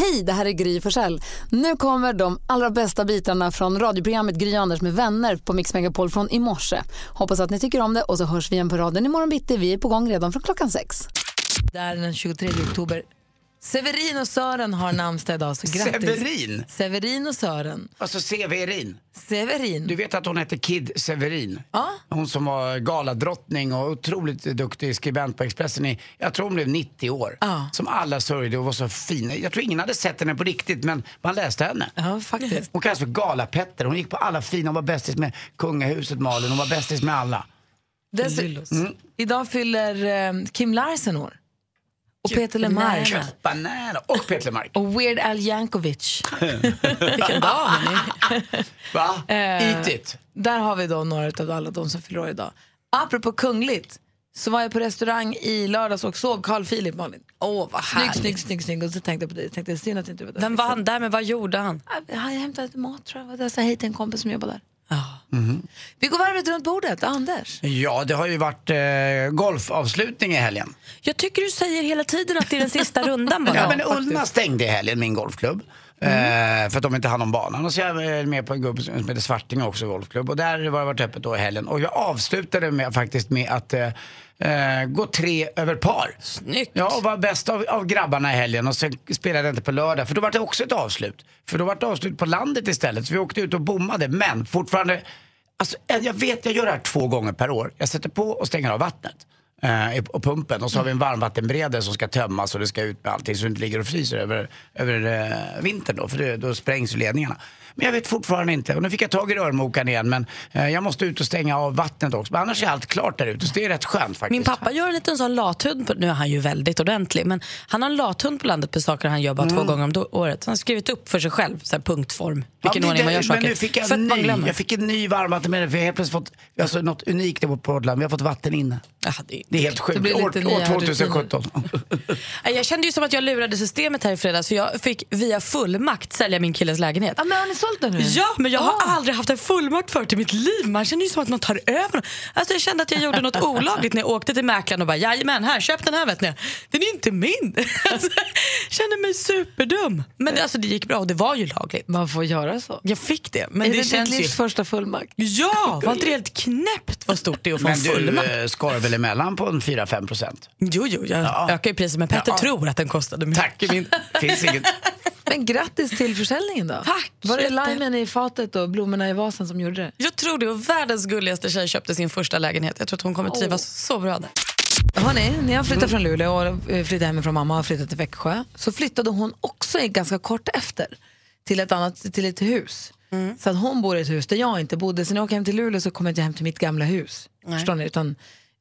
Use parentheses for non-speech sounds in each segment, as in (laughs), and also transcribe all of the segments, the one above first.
Hej, det här är Gry Forssell. Nu kommer de allra bästa bitarna från radioprogrammet Gry Anders med vänner på Mix Megapol från i morse. Hoppas att ni tycker om det och så hörs vi igen på raden imorgon bitti. Vi är på gång redan från klockan sex. Det är den 23 oktober. Severin och Sören har namnsdag idag, så grattis. Severin? Severin och Sören. Alltså Severin. Severin. Du vet att hon hette Kid Severin? Ja. Hon som var galadrottning och otroligt duktig skribent på Expressen i, jag tror hon blev 90 år. Ja. Som alla sörjde och var så fin. Jag tror ingen hade sett henne på riktigt men man läste henne. Ja, faktiskt. Hon kallas för Galapetter. Hon gick på alla fina, hon var bästis med kungahuset Malin, hon var bästis med alla. Dess- Mm. Idag fyller eh, Kim Larsen år. Och Peter. Banana. Och Peter Lemark. Och Weird Al Yankovic. (laughs) Vilken dag, hörni. (laughs) Va? Eh, Eat it. Där har vi då några av alla de som fyller år idag. Apropå kungligt så var jag på restaurang i lördags och såg Carl Philip Malin. Åh, vad Snygg, härligt. snygg, snygg, snygg. Och så tänkte jag på dig. Jag tänkte synd att inte var där. Vem var han där med? Vad gjorde han? Jag hade hämtat lite mat tror jag. Jag sa hej till en kompis som jobbar där. Ja. Vi går varvet runt bordet. Anders. Ja, det har ju varit eh, golfavslutning i helgen. Jag tycker du säger hela tiden att det är den sista rundan bara. Ja, men Ullna stängde i helgen min golfklubb. Eh, för att de inte hann om banan. Och så är jag med på en gubbe som heter Svartinge också golfklubb. Och där var det varit öppet då i helgen. Och jag avslutade med, faktiskt med att eh, eh, gå tre över par. Snyggt. Ja, och var bäst av, av grabbarna i helgen. Och sen spelade jag inte på lördag. För då var det också ett avslut. För då var det avslut på landet istället. Så vi åkte ut och bommade. Men fortfarande, alltså, jag vet jag gör det här två gånger per år. Jag sätter på och stänger av vattnet. Eh, och pumpen och så har vi en varmvattenberedare som ska tömmas och det ska ut med allting så det inte ligger och fryser över, över eh, vintern då för det, då sprängs ledningarna. Men jag vet fortfarande inte och nu fick jag tag i rörmokaren igen men eh, jag måste ut och stänga av vattnet också. Men annars är allt klart där ute så det är rätt skönt faktiskt. Min pappa gör en liten sån lathund, på, nu är han ju väldigt ordentlig, men han har en lathund på landet på saker han gör bara två gånger om året. Så han har skrivit upp för sig själv, så här punktform, vilken Ja, ordning man gör saker. Men nu fick jag för en ny, jag fick en ny varmvattenberedare för jag har helt plötsligt fått, alltså något unikt på Portland, vi har fått vatten inne. Ja, det, Det är helt sjukt. blir År, år 2017. (laughs) Nej, jag kände ju som att jag lurade systemet här i fredags för jag fick via fullmakt sälja min killes lägenhet. Ja, men sålt den nu? Ja, men jag har Ah. aldrig haft en fullmakt förut i mitt liv. Man känner ju som att någon tar över. Alltså jag kände att jag gjorde något (laughs) olagligt när jag åkte till mäklaren och bara jajamän, här, köp den här vet ni. Den är inte min. (laughs) Alltså, jag kände mig superdum. Men det, alltså, det gick bra och det var ju lagligt. Man får göra så. Jag fick det. Men är det, det, känns ditt livs ju... första fullmakt? Ja, var inte det helt knäppt vad stort det är att få Men en du fullmakt? eh, skar väl emellan på en 4-5 procent? Jo, jo, jag Ja. ökar ju priset men Petter Ja. tror att den kostade mycket. Tack. Min... (laughs) Finns inget. Men grattis till försäljningen då. Tack, Var det limen i fatet och blommorna i vasen som gjorde det? Jag tror det och världens gulligaste tjej köpte sin första lägenhet. Jag tror att hon kommer trivas så bra där. Hörrni, när jag flyttade från Luleå och eh, flyttade hemifrån mamma och flyttade till Växjö så flyttade hon också ganska kort efter till ett, annat, till ett hus. Så att hon bor i ett hus där jag inte bodde. Så när jag åker hem till Luleå så kommer jag inte hem till mitt gamla hus. Förstår ni? Utan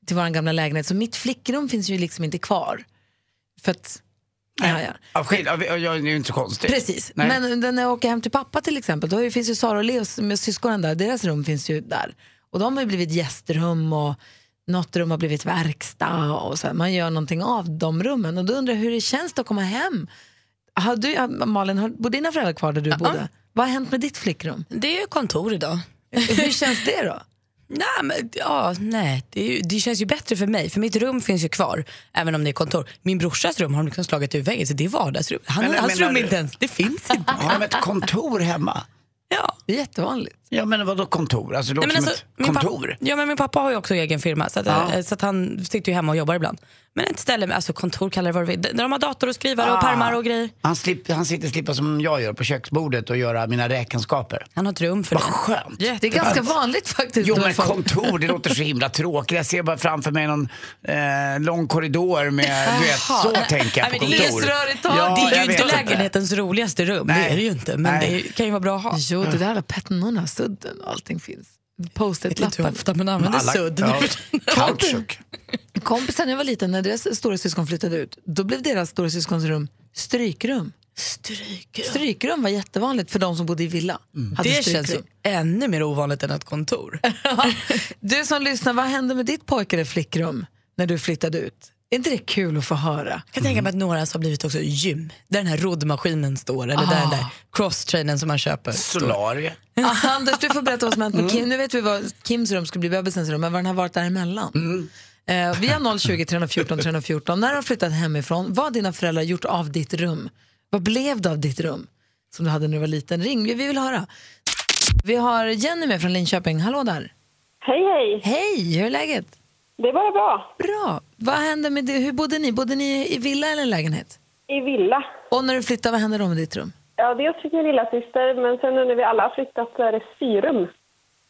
till vår gamla lägenhet. Så mitt flickrum finns ju liksom inte kvar. För att... Ja, ja. Av skil, av, jag, jag, det är ju inte så konstigt. Precis, Nej. men den- när jag åker hem till pappa till exempel, då finns ju Sara och Leos med syskonen där, deras rum finns ju där. Och de har ju blivit gästrum och något rum har blivit verkstad och så här, man gör någonting av de rummen. Och då undrar jag hur det känns att komma hem. Har du, Malin, har, bor dina föräldrar kvar där du bodde? Vad har hänt med ditt flickrum? Det är ju kontor idag. Hur känns det då? Nej, men, ja, nej. Det, det känns ju bättre för mig, för mitt rum finns ju kvar, även om det är kontor. Min brorsas rum har de liksom slagit ur väggen, så det är vardagsrum. Han, Men- hans rum du- inte ens, det finns inte. Har de ett kontor hemma? Ja. Det är jättevanligt. Ja men vadå kontor? Alltså det låter Nej, som alltså, ett min pappa- kontor. ja, men min pappa har ju också egen firma, så att, Ja. eh, så att han sitter ju hemma och jobbar ibland. Men ett ställe, med, alltså kontor kallar det vad du vill, där de har dator och skrivare och Ah. pärmar och grejer. Han, slipp, han sitter och slipper som jag gör på köksbordet och göra mina räkenskaper. Han har ett rum för Vad det. skönt. Det är ganska vanligt faktiskt. Jo men kontor, det låter så himla tråkigt. Jag ser bara framför mig någon eh, lång korridor med, du vet, så tänker jag på men det är kontor. Ja, det är ju inte lägenhetens roligaste rum, det Nej. är det ju inte. Men Nej. det kan ju vara bra att ha. Jo, det där alla petnorna, sudden och allting finns. Lite Post-it-lappar. ofta man använder Alla- sudd. Ja, (laughs) kautschuk. Kompisen när jag var liten, när deras stora syskon flyttade ut, då blev deras stora syskons rum strykrum. Stryk. Strykrum var jättevanligt för de som bodde i villa. Hade Det känns ju strykrum. ännu mer ovanligt än ett kontor. (laughs) Du som lyssnar, vad hände med ditt pojk eller flickrum när du flyttade ut? Är inte det kul att få höra? Jag kan tänka mig att några har blivit också gym, där den här roddmaskinen står eller där den där crosstrainern som man köper står. Solarie. Ah, Anders, du får berätta vad som hänt med Kim. Nu vet vi vad Kims rum ska bli bebisens rum, men vad den har varit däremellan. Eh, vi har 020 314 314. När du har flyttat hemifrån, vad har dina föräldrar gjort av ditt rum? Vad blev det av ditt rum som du hade när du var liten? Ring, vi vill höra. Vi har Jenny med från Linköping. Hallå där. Hej, hej. Hej, hur är läget? Det är bara bra. Bra. Vad hände med det? Hur bodde ni? Bodde ni i villa eller lägenhet? I villa. Och när du flyttade, vad hände då med ditt rum? Ja, dels fick min lilla syster, men sen nu när vi alla har flyttat så är det syrum.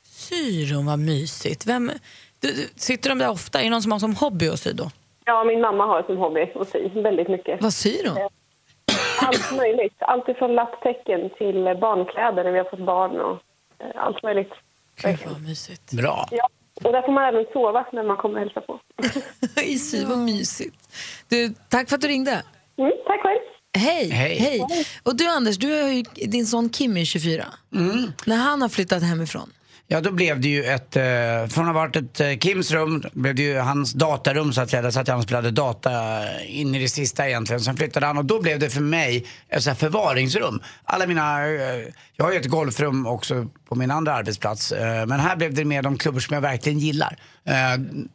Syrum, vad mysigt. Vem, du, du, sitter de där ofta? Är det någon som har som hobby att sy då? Ja, min mamma har som hobby att sy väldigt mycket. Vad syr hon? Allt möjligt. Allt ifrån lapptäcken till barnkläder när vi har fått barn och eh, allt möjligt. Gud vad mysigt. Bra. Ja. Och där får man även sova när man kommer och hälsa på. (laughs) I sy, vad mysigt. Du, tack för att du ringde. Mm, tack själv. Hej, Hej. Och du Anders, du har ju, din son Kim är 24. När han har flyttat hemifrån. Ja, då blev det ju ett, eh, från att ha varit ett eh, Kims rum, blev det ju hans datarum så att säga. Där satt han och spelade data in i det sista egentligen. Sen flyttade han och då blev det för mig ett så här förvaringsrum. Alla mina, eh, jag har ju ett golfrum också på min andra arbetsplats. Eh, men här blev det mer de klubbor som jag verkligen gillar. Eh,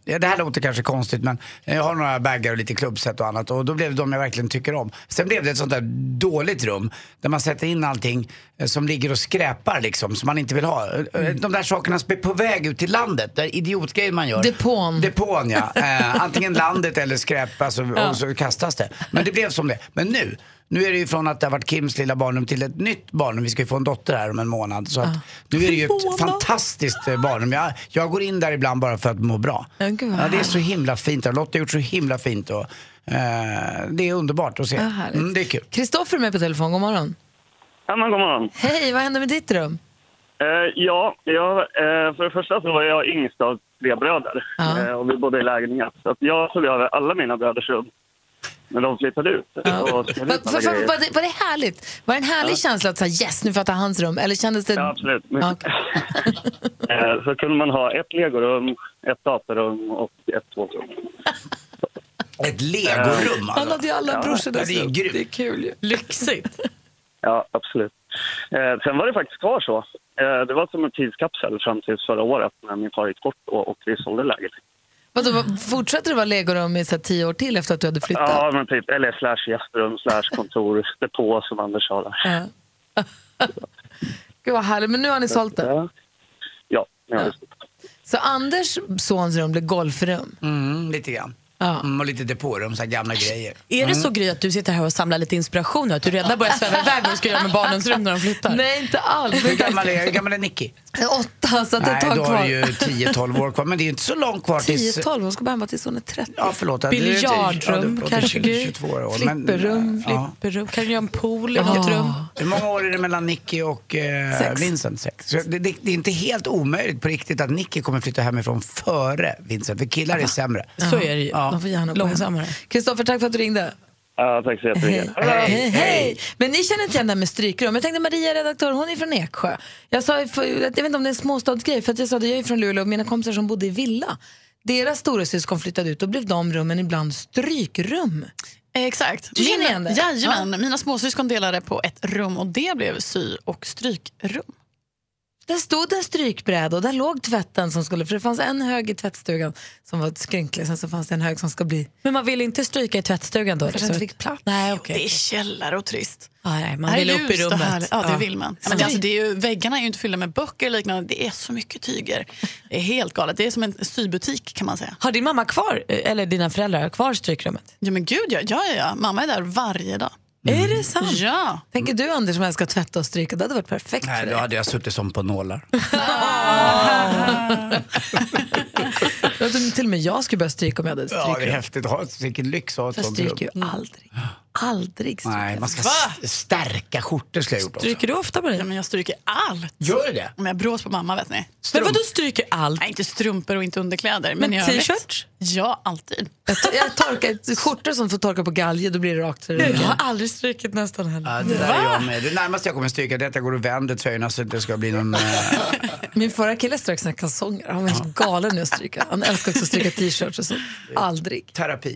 ja, det här låter kanske konstigt men jag har några baggar och lite klubbset och annat och då blev det de jag verkligen tycker om. Sen blev det ett sånt där dåligt rum där man sätter in allting eh, som ligger och skräpar liksom som man inte vill ha. De där sakerna som är på väg ut till landet, där idiotgrejer man gör. Depån. Depån ja. Antingen landet eller skräp alltså, och så kastas det. Men det blev som det. Men nu, nu är det ju från att det har varit Kims lilla barnrum till ett nytt barnrum. Vi ska ju få en dotter här om en månad. Så att, nu är det ju ett fantastiskt eh, barnrum. Jag, jag går in där ibland bara för att må bra. Vad Ja, det är så himla fint. Lotta har gjort så himla fint. Och, eh, det är underbart att se. Härligt. Mm, det är kul. Kristoffer är med på telefon, god morgon. Ja, men god morgon. Hej, vad hände med ditt rum? Eh, ja, jag, eh, för det första så var jag yngst av tre bröder eh, och vi bodde i lägenhet. Så att jag tog över alla mina bröders rum när de flyttade ut. Och Var, för, det, var det härligt? Var det en härlig känsla att säga yes, nu får jag ta hans rum? Eller kändes det... Ja, absolut. Ja, (laughs) eh, så kunde man ha ett legorum, ett datorrum och ett sovrum. (laughs) Ett legorum Han alltså. hade ju alla Ja, brorsornas ja, det är grymt. Det är kul ju. Lyxigt. (laughs) Ja, absolut. Eh, sen var det faktiskt kvar så. Eh, det var som en tidskapsel fram till förra året när min far gick bort och, och vi sålde lägenhet. Vadå, vad- fortsätter det vara legorum i så här, tio år till efter att du hade flyttat? Ja, men typ, eller slash gästrum, slash kontor, (laughs) depå som Anders sa där. Ja. (laughs) Gud vad härligt, men nu har ni sålt det. Ja, ja, ja. just det. Så Anders sons rum blir golfrum. Mm, lite grann. Ja. Mm, och lite depårum, så här gamla grejer. Är det så Gry att du sitter här och samlar lite inspiration? Att du redan börjar sväva iväg vad du ska göra med barnens rum när de flyttar? Nej, inte alls. Hur gammal är, hur gammal är Nicky? Åtta, så att det är ett Nej, då har kvar. du ju 10-12 år kvar. Men det är ju inte så långt kvar tills... 10-12, hon ska bara hemma tills hon är 30. Ja, förlåt. Biljardrum ja, kanske, Gry? 22 år. Flipperrum, ja. Flipperrum. Kan du göra en pool i något rum? Hur många år är det mellan Nicky och eh, Sex. Vincent? Sex. Så det, det, det är inte helt omöjligt på riktigt att Nicky kommer flytta hemifrån före Vincent. För killar är sämre. Så är det ju. Ja. De får gärna gå Långsammare. Kristoffer, tack för att du ringde. Ja, tack så jättemycket. Hej, hej, hej. Men ni känner inte igen det här med strykrum. Jag tänkte Maria, redaktör, hon är från Eksjö. Jag, sa, jag vet inte om det är en småstadsgrej, för att jag sa det, jag är från Luleå och mina kompisar som bodde i villa. Deras storasyskon flyttade ut och blev de rummen ibland strykrum. Exakt. Du känner igen det? Jajamän. Mina småsyskon delade på ett rum och det blev sy och strykrum. Där stod en strykbräda och där låg tvätten som skulle, för det fanns en hög i tvättstugan som var skrynklig, sen så fanns det en hög som ska bli, Men man vill inte stryka i tvättstugan då? kanske inte fick plats. Nej, okej. Det är källare och trist. Ah, nej, man vill upp i rummet. Ja, det Ja. vill man. Ja, men det, alltså, det är ju, väggarna är ju inte fyllda med böcker och liknande. Det är så mycket tyger. Det är helt galet. Det är som en sybutik kan man säga. Har din mamma kvar, eh, eller dina föräldrar kvar strykrummet? Ja men gud ja, ja, ja, ja. Mamma är där varje dag. Är det sant? Ja. Tänker du Anders som älskar att tvätta och stryka, det hade varit perfekt Nej, för då dig. hade jag suttit som på nålar. (laughs) Jag tror Till och med jag skulle börja stryka om jag hade Ja, det är häftigt. Ha- Vilken lyx att ha ett jag sånt rum. stryker ju aldrig. Aldrig stryker Nej, man ska s- stärka skjortor skulle jag gjort också. Stryker du ofta Maria? ja, men jag stryker allt. Gör du det? Men jag brås på mamma vet ni. Men vadå stryker allt? Nej, inte strumpor och inte underkläder. Men Men, t-shirts? Ja, alltid. Jag, to- jag torkar (laughs) skjortor som får torka på galge, då blir det rakt. Jag har aldrig strykit nästan heller. Ja, det där är jag med. Det närmaste jag kommer stryka det är att jag går och vänder tröjorna så att det ska bli någon... eh, (laughs) Min förra kille strök sina kalsonger. Han var helt galen i att stryka. Han älskar också att stryka t-shirts och så. Aldrig. terapi.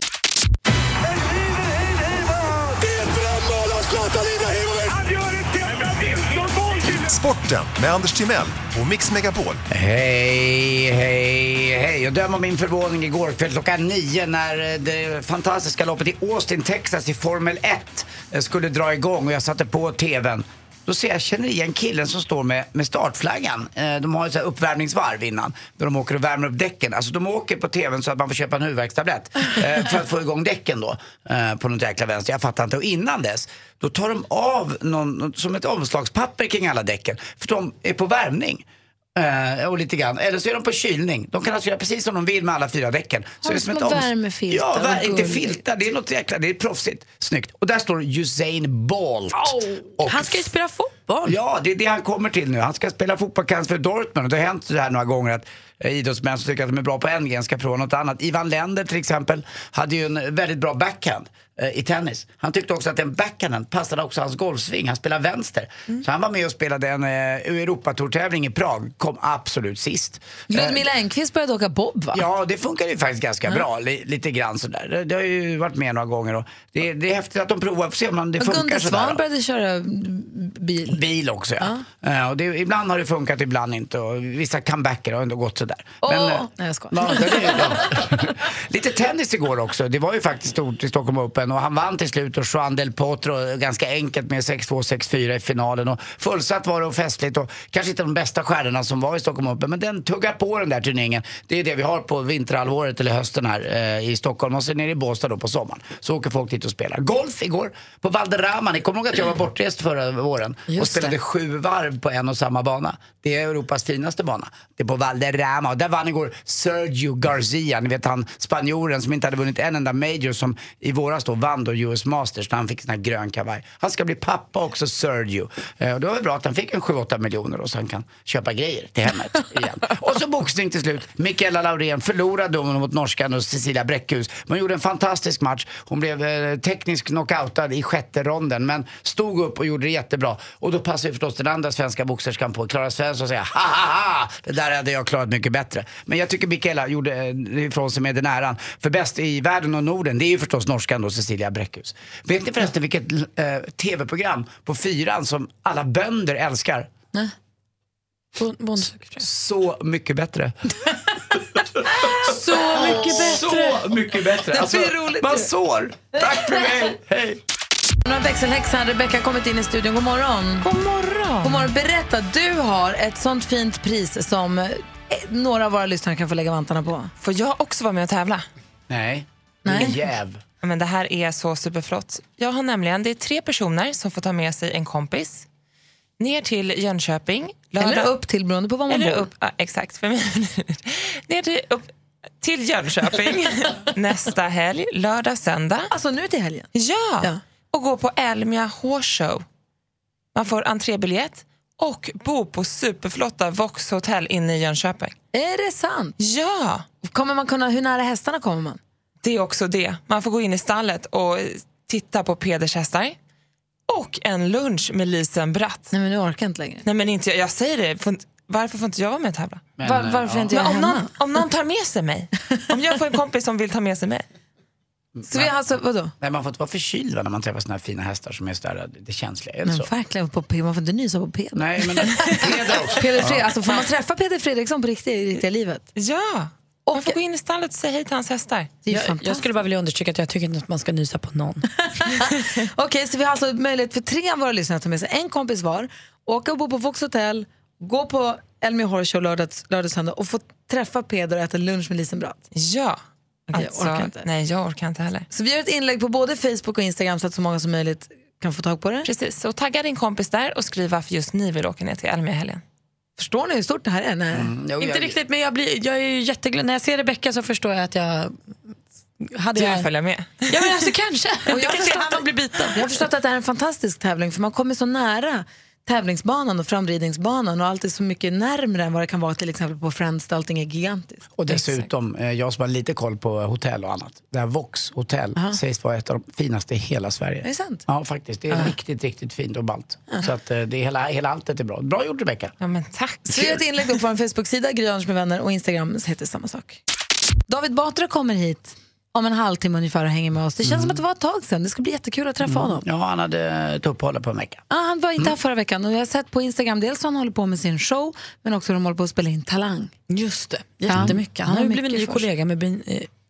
Sporten med Anders Timell och Mix Megapol. Hej, hej, hej. Jag dömer min förvåning igår kväll klockan nio när eh, det fantastiska loppet i Austin, Texas i Formel 1 eh, skulle dra igång och jag satte på TVn. Då ser jag, känner igen killen som står med, med startflaggan. Eh, de har ju så här uppvärmningsvarv innan, där de åker och värmer upp däcken. Alltså de åker på TVn så att man får köpa en huvudvärkstablett eh, för att få igång däcken då, eh, på något jäkla vänster. Jag fattar inte. Och innan dess, då tar de av någon, som ett omslagspapper kring alla däcken. För de är på värmning. Eh, och lite grann. Eller så är de på kylning. De kan alltså göra precis som de vill med alla fyra däcken. Så Har det små ett oms- värmefiltar, Ja, vär, inte filtar. Det är något jäkla, det är proffsigt. Snyggt. Och där står Usain Bolt. Och Han ska ju spela fotboll. Ja, det är det han kommer till nu. Han ska spela fotboll kanske för Dortmund. Och det har hänt så här några gånger att idrottsmän som tycker att de är bra på en gren ska prova något annat. Ivan Lender till exempel hade ju en väldigt bra backhand eh, i tennis. Han tyckte också att den backhanden passade också hans golfsving. Han spelar vänster. Så han var med och spelade en eh, Europatourtävling i Prag. Kom absolut sist. Eh, Ludmilla Engqvist började åka bob va? Ja, det funkar ju faktiskt ganska bra. Li- lite grann sådär. Det, det har ju varit med några gånger och det, det är häftigt att de provar. Får se om det Och funkar Gunde sådär. Svan började köra bil. Bil också ja. Eh, och det, ibland har det funkat, ibland inte. Och vissa comebacker har ändå gått sådär. Åh! eh, Nej, jag skojar. ja, det. (laughs) Lite tennis igår också. Det var ju faktiskt stort i Stockholm Open och han vann till slut och Juan Del Potro ganska enkelt med 6-2, 6-4 i finalen. Och fullsatt var det och festligt och kanske inte de bästa stjärnorna som var i Stockholm Open men den tuggar på den där turneringen. Det är det vi har på vinterhalvåret eller hösten här eh, i Stockholm och sen är det i Båstad då på sommaren. Så åker folk dit och spelar. Golf igår på Valderrama. Ni kommer ihåg att jag var bortrest förra våren och Just spelade det. sju varv på en och samma bana. Det är Europas finaste bana. Det är på Valderrama och där vann igår Sergio Garcia, ni vet han spanjoren som inte hade vunnit en enda major som i våras då vann då US Masters när han fick sån här grön kavaj. Han ska bli pappa också, Sergio. Eh, och det var väl bra att han fick en 7-8 miljoner och så han kan köpa grejer till hemmet (laughs) igen. och så boxning till slut. Mikaela Laurén förlorade då mot norskan och Cecilia Bräckhus. Men gjorde en fantastisk match. Hon blev eh, teknisk knockoutad i sjätte ronden men stod upp och gjorde det jättebra. Och då passar ju förstås den andra svenska boxerskan på, Klara Svensson, och säga ha ha ha, det där hade jag klarat mycket bättre. Men jag tycker Mikaela gjorde ifrån sig med den äran. För bäst i världen och Norden, det är ju förstås norskan då, Cecilia Bräckhus. Vet ni förresten vilket eh, tv-program på fyran som alla bönder älskar? Bon- Bonde- (laughs) Så mycket bättre. Så mycket bättre. Så mycket bättre. Alltså, man sår. Tack för mig. Hej. Nu har växelhäxan Rebecka kommit in i studion. God morgon. God morgon. God morgon. Berätta, du har ett sånt fint pris som några av våra lyssnare kan få lägga vantarna på. Får jag också vara med och tävla? Nej. Nej. Jäv. Men det här är så superflott. Jag har nämligen, det är tre personer som får ta med sig en kompis ner till Jönköping. lördag- Eller upp till beroende på var man Eller bor. upp, ja, exakt. För mig. (laughs) ner till, upp, till Jönköping (laughs) nästa helg, lördag, söndag. Alltså nu till helgen. Ja, Ja. och gå på Elmia Horse Show. Man får entrébiljett och bo på superflotta Vox Hotel inne i Jönköping. Är det sant? Ja, Kommer man kunna, hur nära hästarna kommer man? det är också det. Man får gå in i stallet och titta på Peders hästar. Och en lunch med Lisen Bratt. Nej men nu orkar jag inte längre. Nej men inte, jag- jag säger det, får inte- varför får inte jag vara med och tävla? Men, Var, varför är inte Men jag om, hemma? någon, om någon tar med sig mig, om jag får en kompis som vill ta med sig mig. Så vi har alltså, vadå? Nej, man får inte vara förkyld va, när man träffar såna här fina hästar som är sådär, det känsliga. Är det Men så? verkligen, på, P- man får inte nysa på Peder. Nej, men (laughs) Peder också. Peder Fred, alltså, får man träffa Peder Fredriksson på riktigt, i riktiga livet? Ja, man får gå in i stallet och säga hej till hans hästar. Det är Jag, jag fantastiskt. skulle bara vilja understryka att jag tycker inte att man ska nysa på någon. (laughs) Okej, så vi har alltså möjlighet för tre av våra lyssnare att ta med sig en kompis var, åka och bo på Vox Hotel, gå på Elmia Horse Show lördag, lördag söndag och få träffa Peder och äta lunch med Lisen Bratt. Ja. Okej, Alltså, jag orkar inte. Nej, jag orkar inte heller. Så vi gör ett inlägg på både Facebook och Instagram så att så många som möjligt kan få tag på det. Precis, så tagga din kompis där och skriv varför just ni vill åka ner till Elmia helgen. Förstår ni hur stort det här är? Nej. Jo, inte jag- riktigt, men jag, blir, jag är ju jätteglad. När jag ser Rebecca så förstår jag att jag... Hade Du jag... vill följa med. Ja men alltså kanske. jag Och jag (laughs) är han och blir biten. Jag har förstått att det här är en fantastisk tävling för man kommer så nära tävlingsbanan och framridningsbanan och allt är så mycket närmre än vad det kan vara till exempel på Friends där allting är gigantiskt. Och dessutom, eh, jag som har lite koll på hotell och annat. Det här Vox hotell sägs vara ett av de finaste i hela Sverige. Är det sant? Ja, faktiskt. Det är riktigt, riktigt fint och ballt. Så att eh, det är hela, hela alltet är bra. Bra gjort Rebecca. Ja, men tack. Så vi har ett inlägg på vår Facebook-sida, Gry med vänner och Instagram heter samma sak. David Batra kommer hit. Om en halvtimme ungefär och hänger med oss. Det känns som att det var ett tag sedan. Det ska bli jättekul att träffa honom. Ja, han hade ett uppehåll på en vecka. Ah, han var inte här förra veckan och jag har sett på Instagram dels att han håller på med sin show men också att de håller på att spela in Talang. Just det, jättemycket. Han har ju blivit ny kollega med, eh,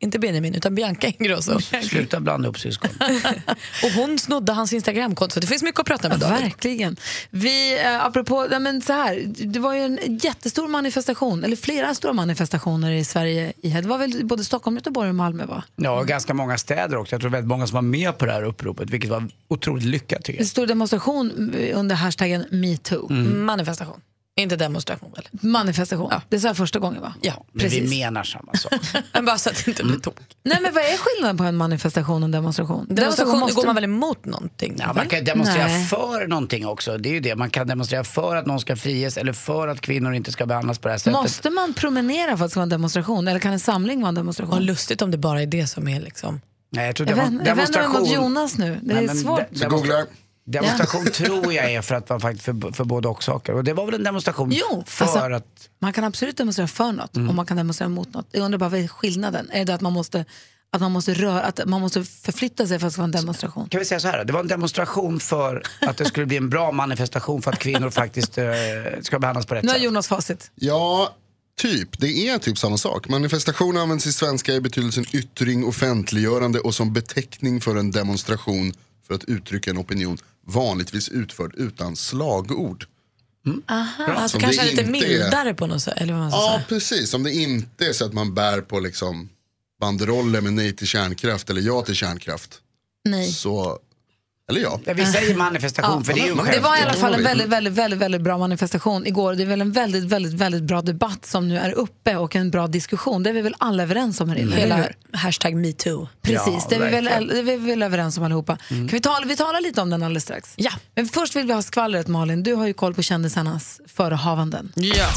inte Benjamin, utan Bianca Ingrosso. (laughs) Sluta blanda ihop syskon. (laughs) Och hon snodde hans Instagramkonto, så det finns mycket att prata med David. Verkligen. Vi, eh, apropå, ja, men så här, det var ju en jättestor manifestation, eller flera stora manifestationer i Sverige. Det var väl både Stockholm, Göteborg och Malmö va? Ja, och ganska många städer också. Jag tror väldigt många som var med på det här uppropet, vilket var otroligt lyckat tycker En jag. stor demonstration under hashtaggen metoo. Manifestation, inte demonstration väl? Manifestation. Det sa jag första gången va? Ja, Men precis. vi menar samma sak. (laughs) men bara så att det inte blir tok. Nej men vad är skillnaden på en manifestation och en demonstration? Demonstration måste- går man väl emot någonting? Ja, man kan demonstrera Nej. för någonting också. Det är ju det. Man kan demonstrera för att någon ska friges eller för att kvinnor inte ska behandlas på det här sättet. Måste man promenera för att det ska vara en demonstration? Eller kan en samling vara en demonstration? Vad lustigt om det bara är det som är liksom... Nej, jag tror Jag, vänder, jag vänder mig mot Jonas nu. Det är Nej, svårt. de- demonstra- Demonstration tror jag är för att vara faktiskt för, för både och saker. Och det var väl en demonstration Jo, för alltså- att... Man kan absolut demonstrera för något Mm. och man kan demonstrera mot något. Jag undrar bara vad är skillnaden? Är det att man måste, att man måste, röra, att man måste förflytta sig för att det ska vara en demonstration? Kan vi säga så här, det var en demonstration för att det skulle bli en bra manifestation för att kvinnor faktiskt eh, ska behandlas på rätt Nu har sätt. Jonas facit. Ja, typ. Det är typ samma sak. Manifestation används i svenska i betydelsen yttring, offentliggörande och som beteckning för en demonstration för att uttrycka en opinion vanligtvis utförd utan slagord. Aha, Bra. alltså Som kanske lite inte är- mildare på något sätt. Eller vad man ska Ja, säga. precis. Om det inte är så att man bär på liksom banderoller med nej till kärnkraft eller ja till kärnkraft. Nej. Så, eller ja. Ja, vi säger manifestation för det är ju Det skämt. var i alla fall en väldigt, väldigt, väldigt, väldigt bra manifestation igår. Det är väl en väldigt, väldigt, väldigt bra debatt som nu är uppe och en bra diskussion. Det är vi väl alla överens om här inne? Hela hashtag metoo. Precis, Ja, det, är vi väl, det är vi väl överens om allihopa. Kan vi, tala, vi talar lite om den alldeles strax. Ja. Men först vill vi ha skvallret Malin. Du har ju koll på kändisarnas förehavanden. Ja.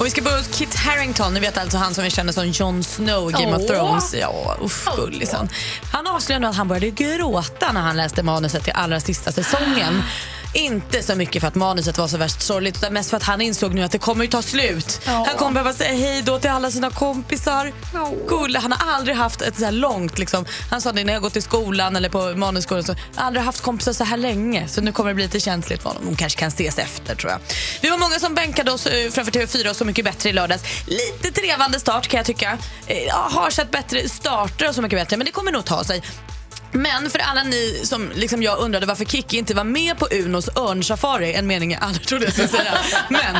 Och vi ska börja hos Kit Harington, ni vet alltså han som vi känner som Jon Snow i Game Åh. of Thrones. Ja, uff, gullisen. Han avslöjade att han började gråta när han läste manuset till allra sista säsongen. Inte så mycket för att manuset var så värst sorgligt utan mest för att han insåg nu att det kommer ju ta slut. Han kommer behöva säga hej då till alla sina kompisar. Gulle, han har aldrig haft ett så här långt, liksom. han sa det när jag gått i skolan eller på manusskolan, så, jag har aldrig haft kompisar så här länge så nu kommer det bli lite känsligt för honom. De kanske kan ses efter tror jag. Vi var många som bänkade oss eh, framför TV4 och Så mycket bättre i lördags. Lite trevande start kan jag tycka. Eh, Jag har sett bättre starter och Så mycket bättre men det kommer nog ta sig. Men för alla ni som liksom jag undrade varför Kiki inte var med på Unos örnsafari, en mening jag aldrig trodde jag skulle säga. (laughs) Men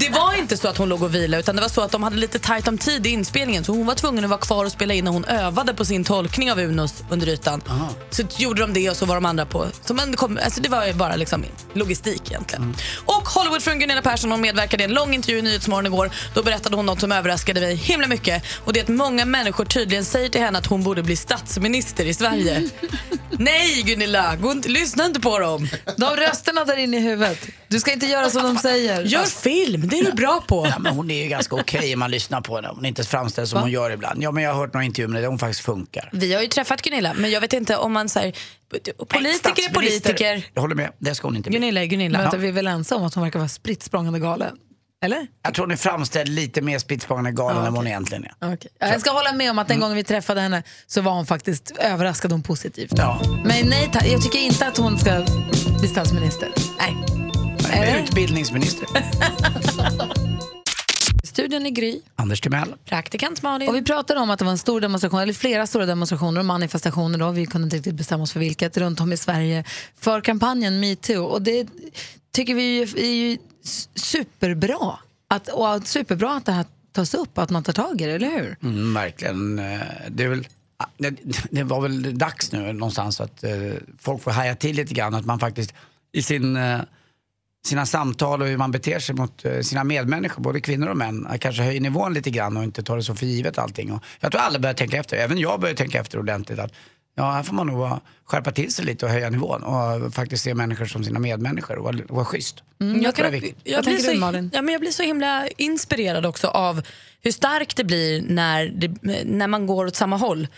det var inte så att hon låg och vilade utan det var så att de hade lite tajt om tid i inspelningen så hon var tvungen att vara kvar och spela in när hon övade på sin tolkning av Unos under ytan. Så gjorde de det och så var de andra på. Så man kom, alltså det var ju bara liksom logistik egentligen. Och Hollywoodfrun Gunilla Persson hon medverkade i en lång intervju i Nyhetsmorgon igår. Då berättade hon något som överraskade mig himla mycket. Och det är att många människor tydligen säger till henne att hon borde bli statsminister i Sverige. (laughs) Nej Gunilla, gå inte, lyssna inte på dem. De rösterna där inne i huvudet. Du ska inte göra som de säger. Gör film, det är du bra på. Ja, men hon är ju ganska okej om man lyssnar på henne. Hon är inte framställd som hon gör ibland. Ja, men jag har hört några intervjuer med henne där hon faktiskt funkar. Vi har ju träffat Gunilla, men jag vet inte om man säger politiker är Statsminister. politiker. Jag håller med, det ska hon inte bli. Gunilla är Gunilla. Vänta, vi är väl ensamma om att hon verkar vara spritt språngande galen? Eller? Jag tror hon är framställd lite mer spritt språngande galen än vad hon egentligen är. Okay. Jag ska hålla med om att den gången vi träffade henne så var hon faktiskt överraskad hon positivt. Ja. Men nej, jag tycker inte att hon ska bli statsminister. Nej. Eller? utbildningsminister. (laughs) Studion är Gry. Anders Timell. Praktikant Malin. Och vi pratade om att det var en stor demonstration, eller flera stora demonstrationer och manifestationer då, vi kunde inte riktigt bestämma oss för vilket, runt om i Sverige för kampanjen metoo. Och det tycker vi ju är ju superbra. Att, och att superbra att det här tas upp, att man tar tag i det, eller hur? Mm, verkligen. Eh, det, är väl, ah, det, det var väl dags nu någonstans att eh, folk får haja till lite grann. Att man faktiskt i sin, eh, sina samtal och hur man beter sig mot sina medmänniskor, både kvinnor och män, kanske höjer nivån lite grann och inte tar det så för givet allting. Och jag tror alla börjar tänka efter, även jag börjar tänka efter ordentligt. Att, ja, här får man nog vara, skärpa till sig lite och höja nivån och faktiskt se människor som sina medmänniskor och vara, vara schysst. Mm, jag, kan, blir så, du, Malin? ja, men jag blir så himla inspirerad också av hur starkt det blir när, det, när man går åt samma håll.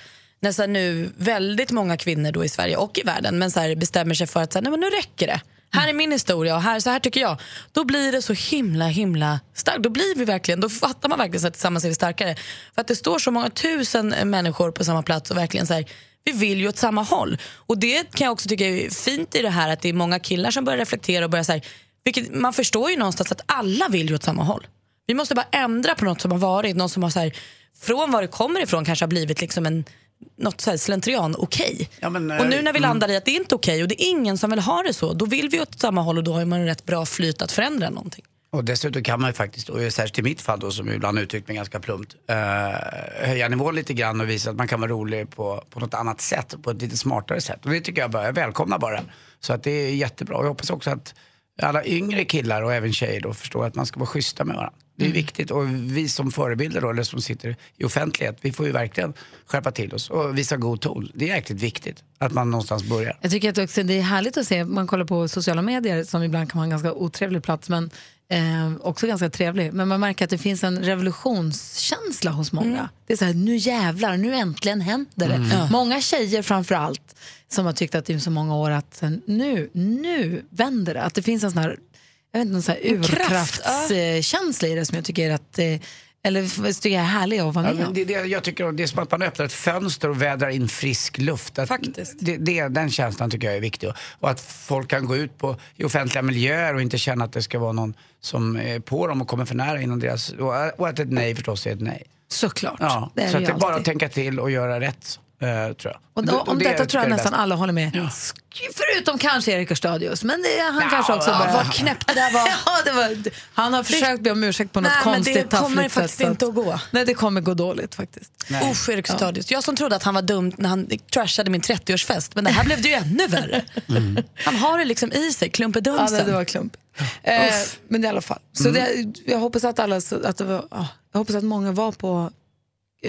När så här, nu väldigt många kvinnor då i Sverige och i världen men så här, bestämmer sig för att så här, nej, men nu räcker det. här är min historia och här, så här tycker jag. Då blir det så himla himla starkt. Då blir vi verkligen, då fattar man verkligen så att tillsammans är vi starkare. För att det står så många tusen människor på samma plats och verkligen så här, vi vill ju åt samma håll. Och det kan jag också tycka är fint i det här att det är många killar som börjar reflektera och börjar så här, vilket, man förstår ju någonstans att alla vill ju åt samma håll. Vi måste bara ändra på något som har varit, något som har så här, från var det kommer ifrån kanske har blivit liksom en något så här slentrian okej. Ja, men, och nu när vi mm. landar i att det är inte okej och det är ingen som vill ha det så, då vill vi åt samma håll och då har man rätt bra flyt att förändra någonting. Och dessutom kan man ju faktiskt, och särskilt i mitt fall då som ibland uttryckt mig ganska plumpt, eh, höja nivån lite grann och visa att man kan vara rolig på, på något annat sätt, på ett lite smartare sätt. Och det tycker jag bara, jag välkomnar bara. Så att det är jättebra. Och jag hoppas också att alla yngre killar och även tjejer då förstår att man ska vara schyssta med varandra. Det är viktigt och vi som förebilder då, eller som sitter i offentlighet, vi får ju verkligen skärpa till oss och visa god ton. Det är jäkligt viktigt att man någonstans börjar. Jag tycker att också det är härligt att se, man kollar på sociala medier som ibland kan vara en ganska otrevlig plats men eh, också ganska trevlig. Men man märker att det finns en revolutionskänsla hos många. Det är så här, nu jävlar, nu äntligen händer det. Ja. Många tjejer framför allt som har tyckt att det är så många år att nu, nu vänder det. Att det finns en sån här, jag vet inte, någon urkraftskänsla i det som jag tycker att eh, eller tycker jag är härlig att vara Ja, med men om. det, det, jag tycker det är som att man öppnar ett fönster och vädrar in frisk luft. Att Faktiskt. Det, det, den känslan tycker jag är viktig. Och, att folk kan gå ut på, i offentliga miljöer och inte känna att det ska vara någon som är på dem och kommer för nära inom deras... Och, och att ett nej förstås är ett nej. Såklart. Ja, Det är så det att ju det är bara att tänka till och göra rätt, eh, tror jag. Och Det- då, om det detta tycker tror jag det nästan alla håller med. Sk- Förutom kanske Erik Örstadius, men det, han Ja, kanske också ja, börjar... vad knäppt det där var. (laughs) ja, det var, han har försökt be om ursäkt på något Nej, men konstigt, det kommer taffligt faktiskt sätt, så inte att gå. Nej, det kommer gå dåligt faktiskt. Usch, Erik Stadius. Jag som trodde att han var dum när han trashade min 30-årsfest, men det här blev det ju ännu värre. (laughs) Han har det liksom i sig, Ja, klumpedumsen. det, det var klumpigt. Eh, men i alla fall. Så det, jag hoppas att alla, att det var, jag hoppas att många var på,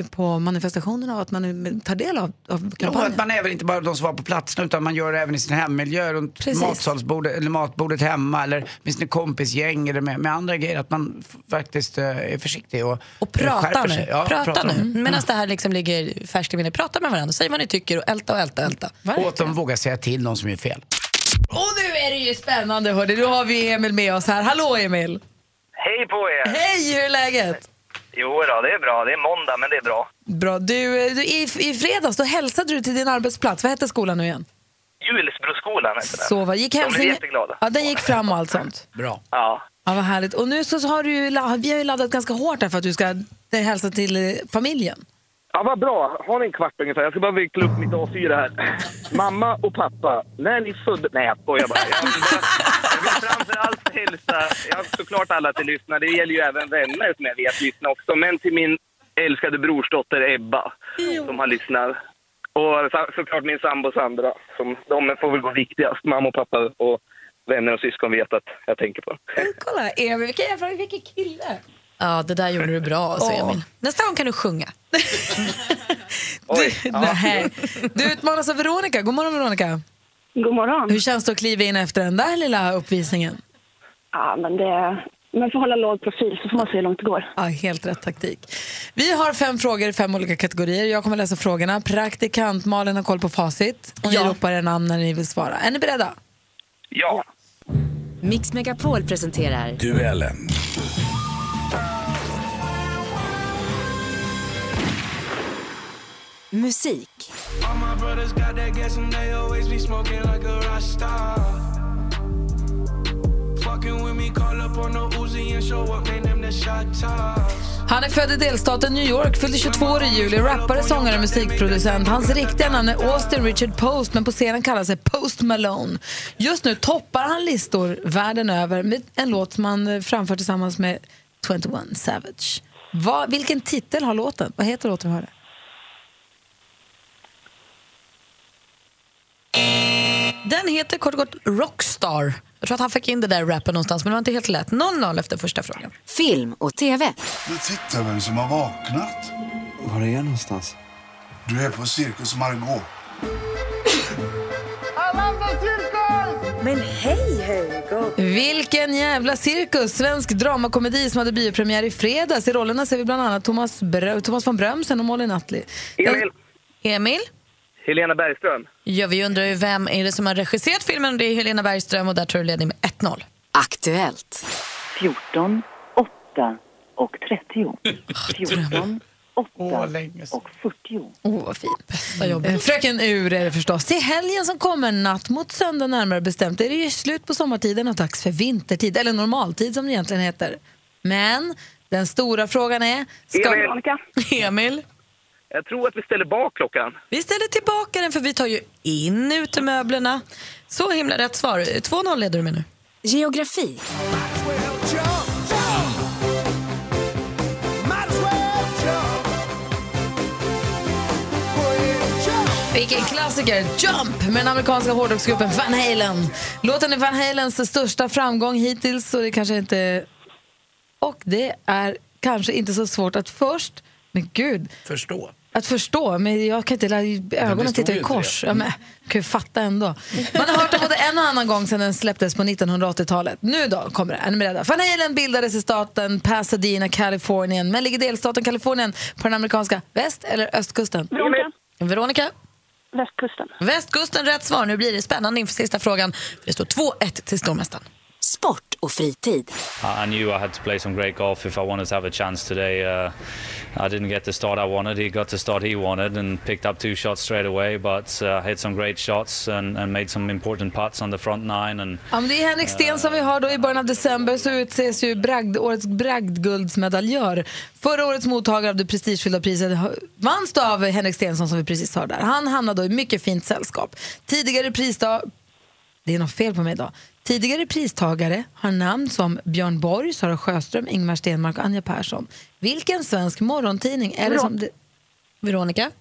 på manifestationerna och att man tar del av, av Ja, och kampanjen. att man även inte bara de som var på platserna utan man gör det även i sin hemmiljö, runt Precis. matsalsbordet eller matbordet hemma eller med sina kompisgäng eller med, med andra grejer. Att man faktiskt eh, är försiktig och, Och eh, prata nu. sig. Ja, prata prata nu. om. Medan det här liksom ligger färskt i minnet. Prata med varandra, säg vad ni tycker och älta och älta och älta. Och att de vågar säga till någon som gör fel. Och nu är det ju spännande hörde. Nu har vi Emil med oss här. Hallå Emil! Hej på er! Hej, hur är läget? Jo då, det är bra. Det är måndag, men det är bra. Bra. Du, eh, du, i, I fredags då hälsade du till din arbetsplats. Vad hette skolan nu igen? Julsbroskolan heter den. Så, vad gick De blev hälsningen? jätteglada. Ja, den gick fram och allt sånt. Bra. Ja. Ja, vad härligt. Och nu så, har du ju, vi har ju laddat ganska hårt här för att du ska eh, hälsa till eh, familjen. Ja, vad bra. Har ni en kvart ungefär? Jag ska bara vinkla upp mitt A4 här. Mamma och pappa, när ni födde... Nej, jag skojar bara. (laughs) Jag vill, framförallt hälsa, har såklart alla till lyssnar, det gäller ju även vänner som jag vet lyssnar också, men till min älskade brorsdotter Ebba som har lyssnat. Och så- såklart min sambo Sandra, som de får väl gå viktigast. Mamma och pappa och vänner och syskon vet att jag tänker på. Kolla, Emil, vilken jävla vilken kille. Ja, det där gjorde du bra alltså. Emil. Nästa gång kan du sjunga. Oj, (laughs) Du, ja. nej. du utmanas av Veronica. God morgon Veronica. God morgon. Hur känns det att kliva in efter den där lilla uppvisningen? Ja, men det... Man får hålla låg profil så får man se hur långt det går. Ja, helt rätt taktik. Vi har fem frågor i fem olika kategorier. Jag kommer läsa frågorna. Praktikant Malin har koll på facit. Och ni ropar er namn när ni vill svara. Är ni beredda? Ja. Mix Megapol presenterar Duellen. Toss. Han är född i delstaten New York, fyllde 22 år i juli, rappare, sångare, musikproducent. Hans riktiga namn är Austin Richard Post, men på scenen kallar sig Post Malone. Just nu toppar han listor världen över med en låt som han eh, framför tillsammans med 21 Savage. Vad, vilken titel har låten? Vad heter låten? Hör Den heter kort och gott Rockstar. Jag tror att han fick in det där rappen någonstans, men det var inte helt lätt. 0-0 efter första frågan. Film och TV. Men titta vem som har vaknat. Var är jag någonstans? Du är på Cirkus Margot. Men hej Hugo! Vilken jävla cirkus! Svensk dramakomedi som hade biopremiär i fredags. I rollerna ser vi bland annat Thomas, Brö- Thomas von Brömsen och Molly Nutley. Emil. Emil? Helena Bergström. Ja, vi undrar ju vem är det som har regisserat filmen. Det är Helena Bergström och där tror du ledning med 1-0. Aktuellt. 14, 8 och 30. 14, 8 och 40. Åh, vad fint. Bästa jobbet. Fröken Ur är det förstås. Till helgen som kommer, natt mot söndag närmare bestämt, är det ju slut på sommartiden och dags för vintertid, eller normaltid som det egentligen heter. Men den stora frågan är... Ska... Emil. Emil? Jag tror att vi ställer bak klockan. Vi ställer tillbaka den för vi tar ju in utemöblerna. Så himla rätt svar. 2-0 leder du med nu. Geografi. Vilken klassiker! Jump med den amerikanska hårdrocksgruppen Van Halen. Låten är Van Halens största framgång hittills så det kanske inte... Och det är kanske inte så svårt att först... Men gud! Förstå. Att förstå, men jag kan inte... Ögonen stod tittar ju i kors. det. Ja, men, kan ju fatta ändå. Man har hört den både en och annan gång sedan den släpptes på 1980-talet. Nu då kommer det. Är ni beredda? Van Halen bildades i staten Pasadena, Kalifornien. Men ligger delstaten Kalifornien på den amerikanska väst eller östkusten? Veronica. Veronica? Västkusten. Västkusten, rätt svar. Nu blir det spännande inför sista frågan. Det står 2-1 till stormästaren. Sport och fritid. I knew I had to play some great golf if I wanted to have a chance today. Uh, I didn't get the start I wanted. He got the start he wanted and picked up two shots straight away. But uh, hit some great shots and, and made some important putts on the front nine. And Ja, men det är Henrik Sten som vi har då i början av december så utses ju bragd, årets bragdguldsmedaljör. Förra årets mottagare av det prestigefyllda priset vanns då av Henrik Stensson som vi precis hörde där. Han hamnade då i mycket fint sällskap. Tidigare pristag... Det är något fel på mig idag. Tidigare pristagare har namn som Björn Borg, Sara Sjöström, Ingmar Stenmark och Anja Persson. Vilken svensk morgontidning är det som... Det... Veronica?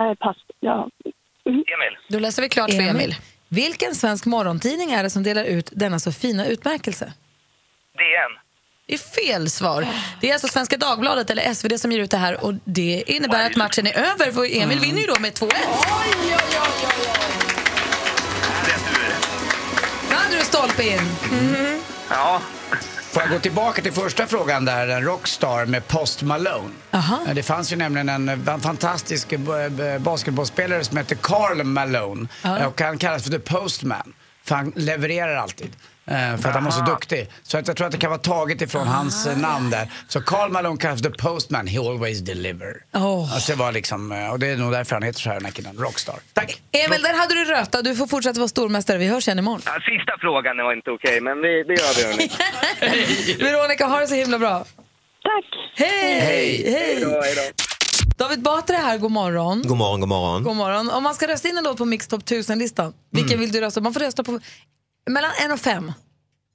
Eh, pass. Ja. Emil. Då läser vi klart för Emil. Vilken svensk morgontidning är det som delar ut denna så fina utmärkelse? DN. Det är fel svar. Det är alltså Svenska Dagbladet eller SvD som ger ut det här och det innebär att matchen är över för Emil vinner ju då med 2-1. Nu hade du stolpe in. Ja. Får jag gå tillbaka till första frågan där, en rockstar med Post Malone. Eh, Det fanns ju nämligen en eh, fantastisk eh, basketbollspelare som heter Carl Malone. Ja. Och han kallas för The Postman. För han levererar alltid. Eh, För att han var så Aha. duktig. Så att jag tror att det kan vara taget ifrån hans eh, namn där. Så Carl Malone kallas The Postman, he always deliver. Oh. Alltså det var liksom, eh, och det är nog därför han heter så här den här killen, Rockstar. Tack! Emil, där hade du röta. Du får fortsätta vara stormästare. Vi hörs igen imorgon. Ja, sista frågan var inte okej, men vi, det gör vi. hörni. (laughs) Veronica, ha det så himla bra. Tack! Hej! Hej! David Batra är här, god morgon. God morgon, god morgon. God morgon. Om man ska rösta in en låt på Mix Top 1000-listan, vilken vill du rösta på? Man får rösta på mellan en och fem.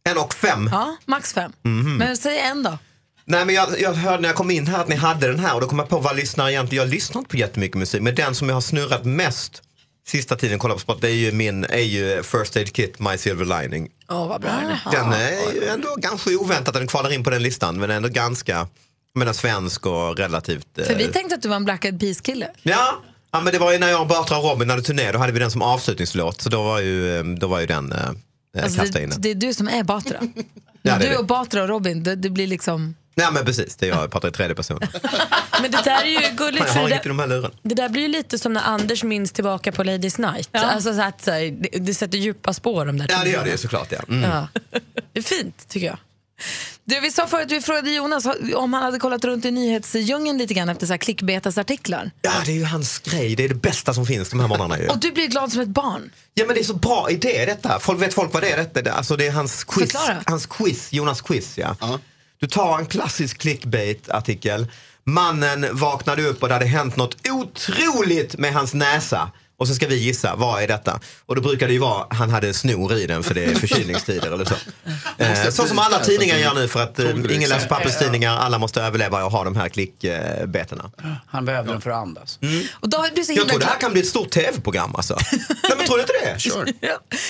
En och fem. Ja, max fem. Mhm. Men säg en då. Nej, men jag, jag hörde när jag kom in här att ni hade den här och då kom jag på vad lyssnar egentligen. Jag lyssnar inte på jättemycket musik, men den som jag har snurrat mest sista tiden kolla på sport, det är ju min är ju First Aid Kit, My Silver Lining. Åh, vad bra den är. Den är ju ändå ganska oväntat att den kvalar in på den listan, men ändå ganska menar, svensk och relativt... eh, För vi tänkte att du var en Black Eyed Peas-kille. Ja, ja, men det var ju när jag och Batra och Robin hade turné, då hade vi den som avslutningslåt, så då var ju, eh, då var ju den eh, Alltså, kastad in det, det är du som är Batra. (laughs) Ja, du och Batra och Robin, det, det blir liksom... Nej men precis, det är jag, jag pratar i tredje person. (laughs) Men det där är ju gulligt. Jag För har det, luren. det där blir ju lite som när Anders minns tillbaka på Ladies Night. Alltså så att, så här, det, det sätter djupa spår de där Ja det gör det ju såklart ja. Mm. Ja. Det är fint tycker jag. Du, vi sa förut, vi frågade Jonas om han hade kollat runt i nyhetsdjungeln lite grann efter så här klickbetasartiklar. Ja det är ju hans grej, det är det bästa som finns de här morgnarna ju. Och du blir glad som ett barn. Ja men det är så bra idé detta. Folk vet folk vad det är detta? Det- Alltså det är hans quiz, Förklara. hans quiz Jonas quiz ja. Du tar en klassisk clickbait-artikel. Mannen vaknade upp och det hade hänt något otroligt med hans näsa. Och så ska vi gissa, vad är detta? Och då brukar det ju vara, han hade snor i den för det är (laughs) förkylningstider eller så. Eh, så som alla tidningar gör nu för att eh, ingen läser papperstidningar, alla måste överleva och ha de här klickbetorna. Han behövde den för att andas. Och då, du Jag tror det här kan bli ett stort tv-program alltså. (laughs) Nej men tror du inte det? Sure.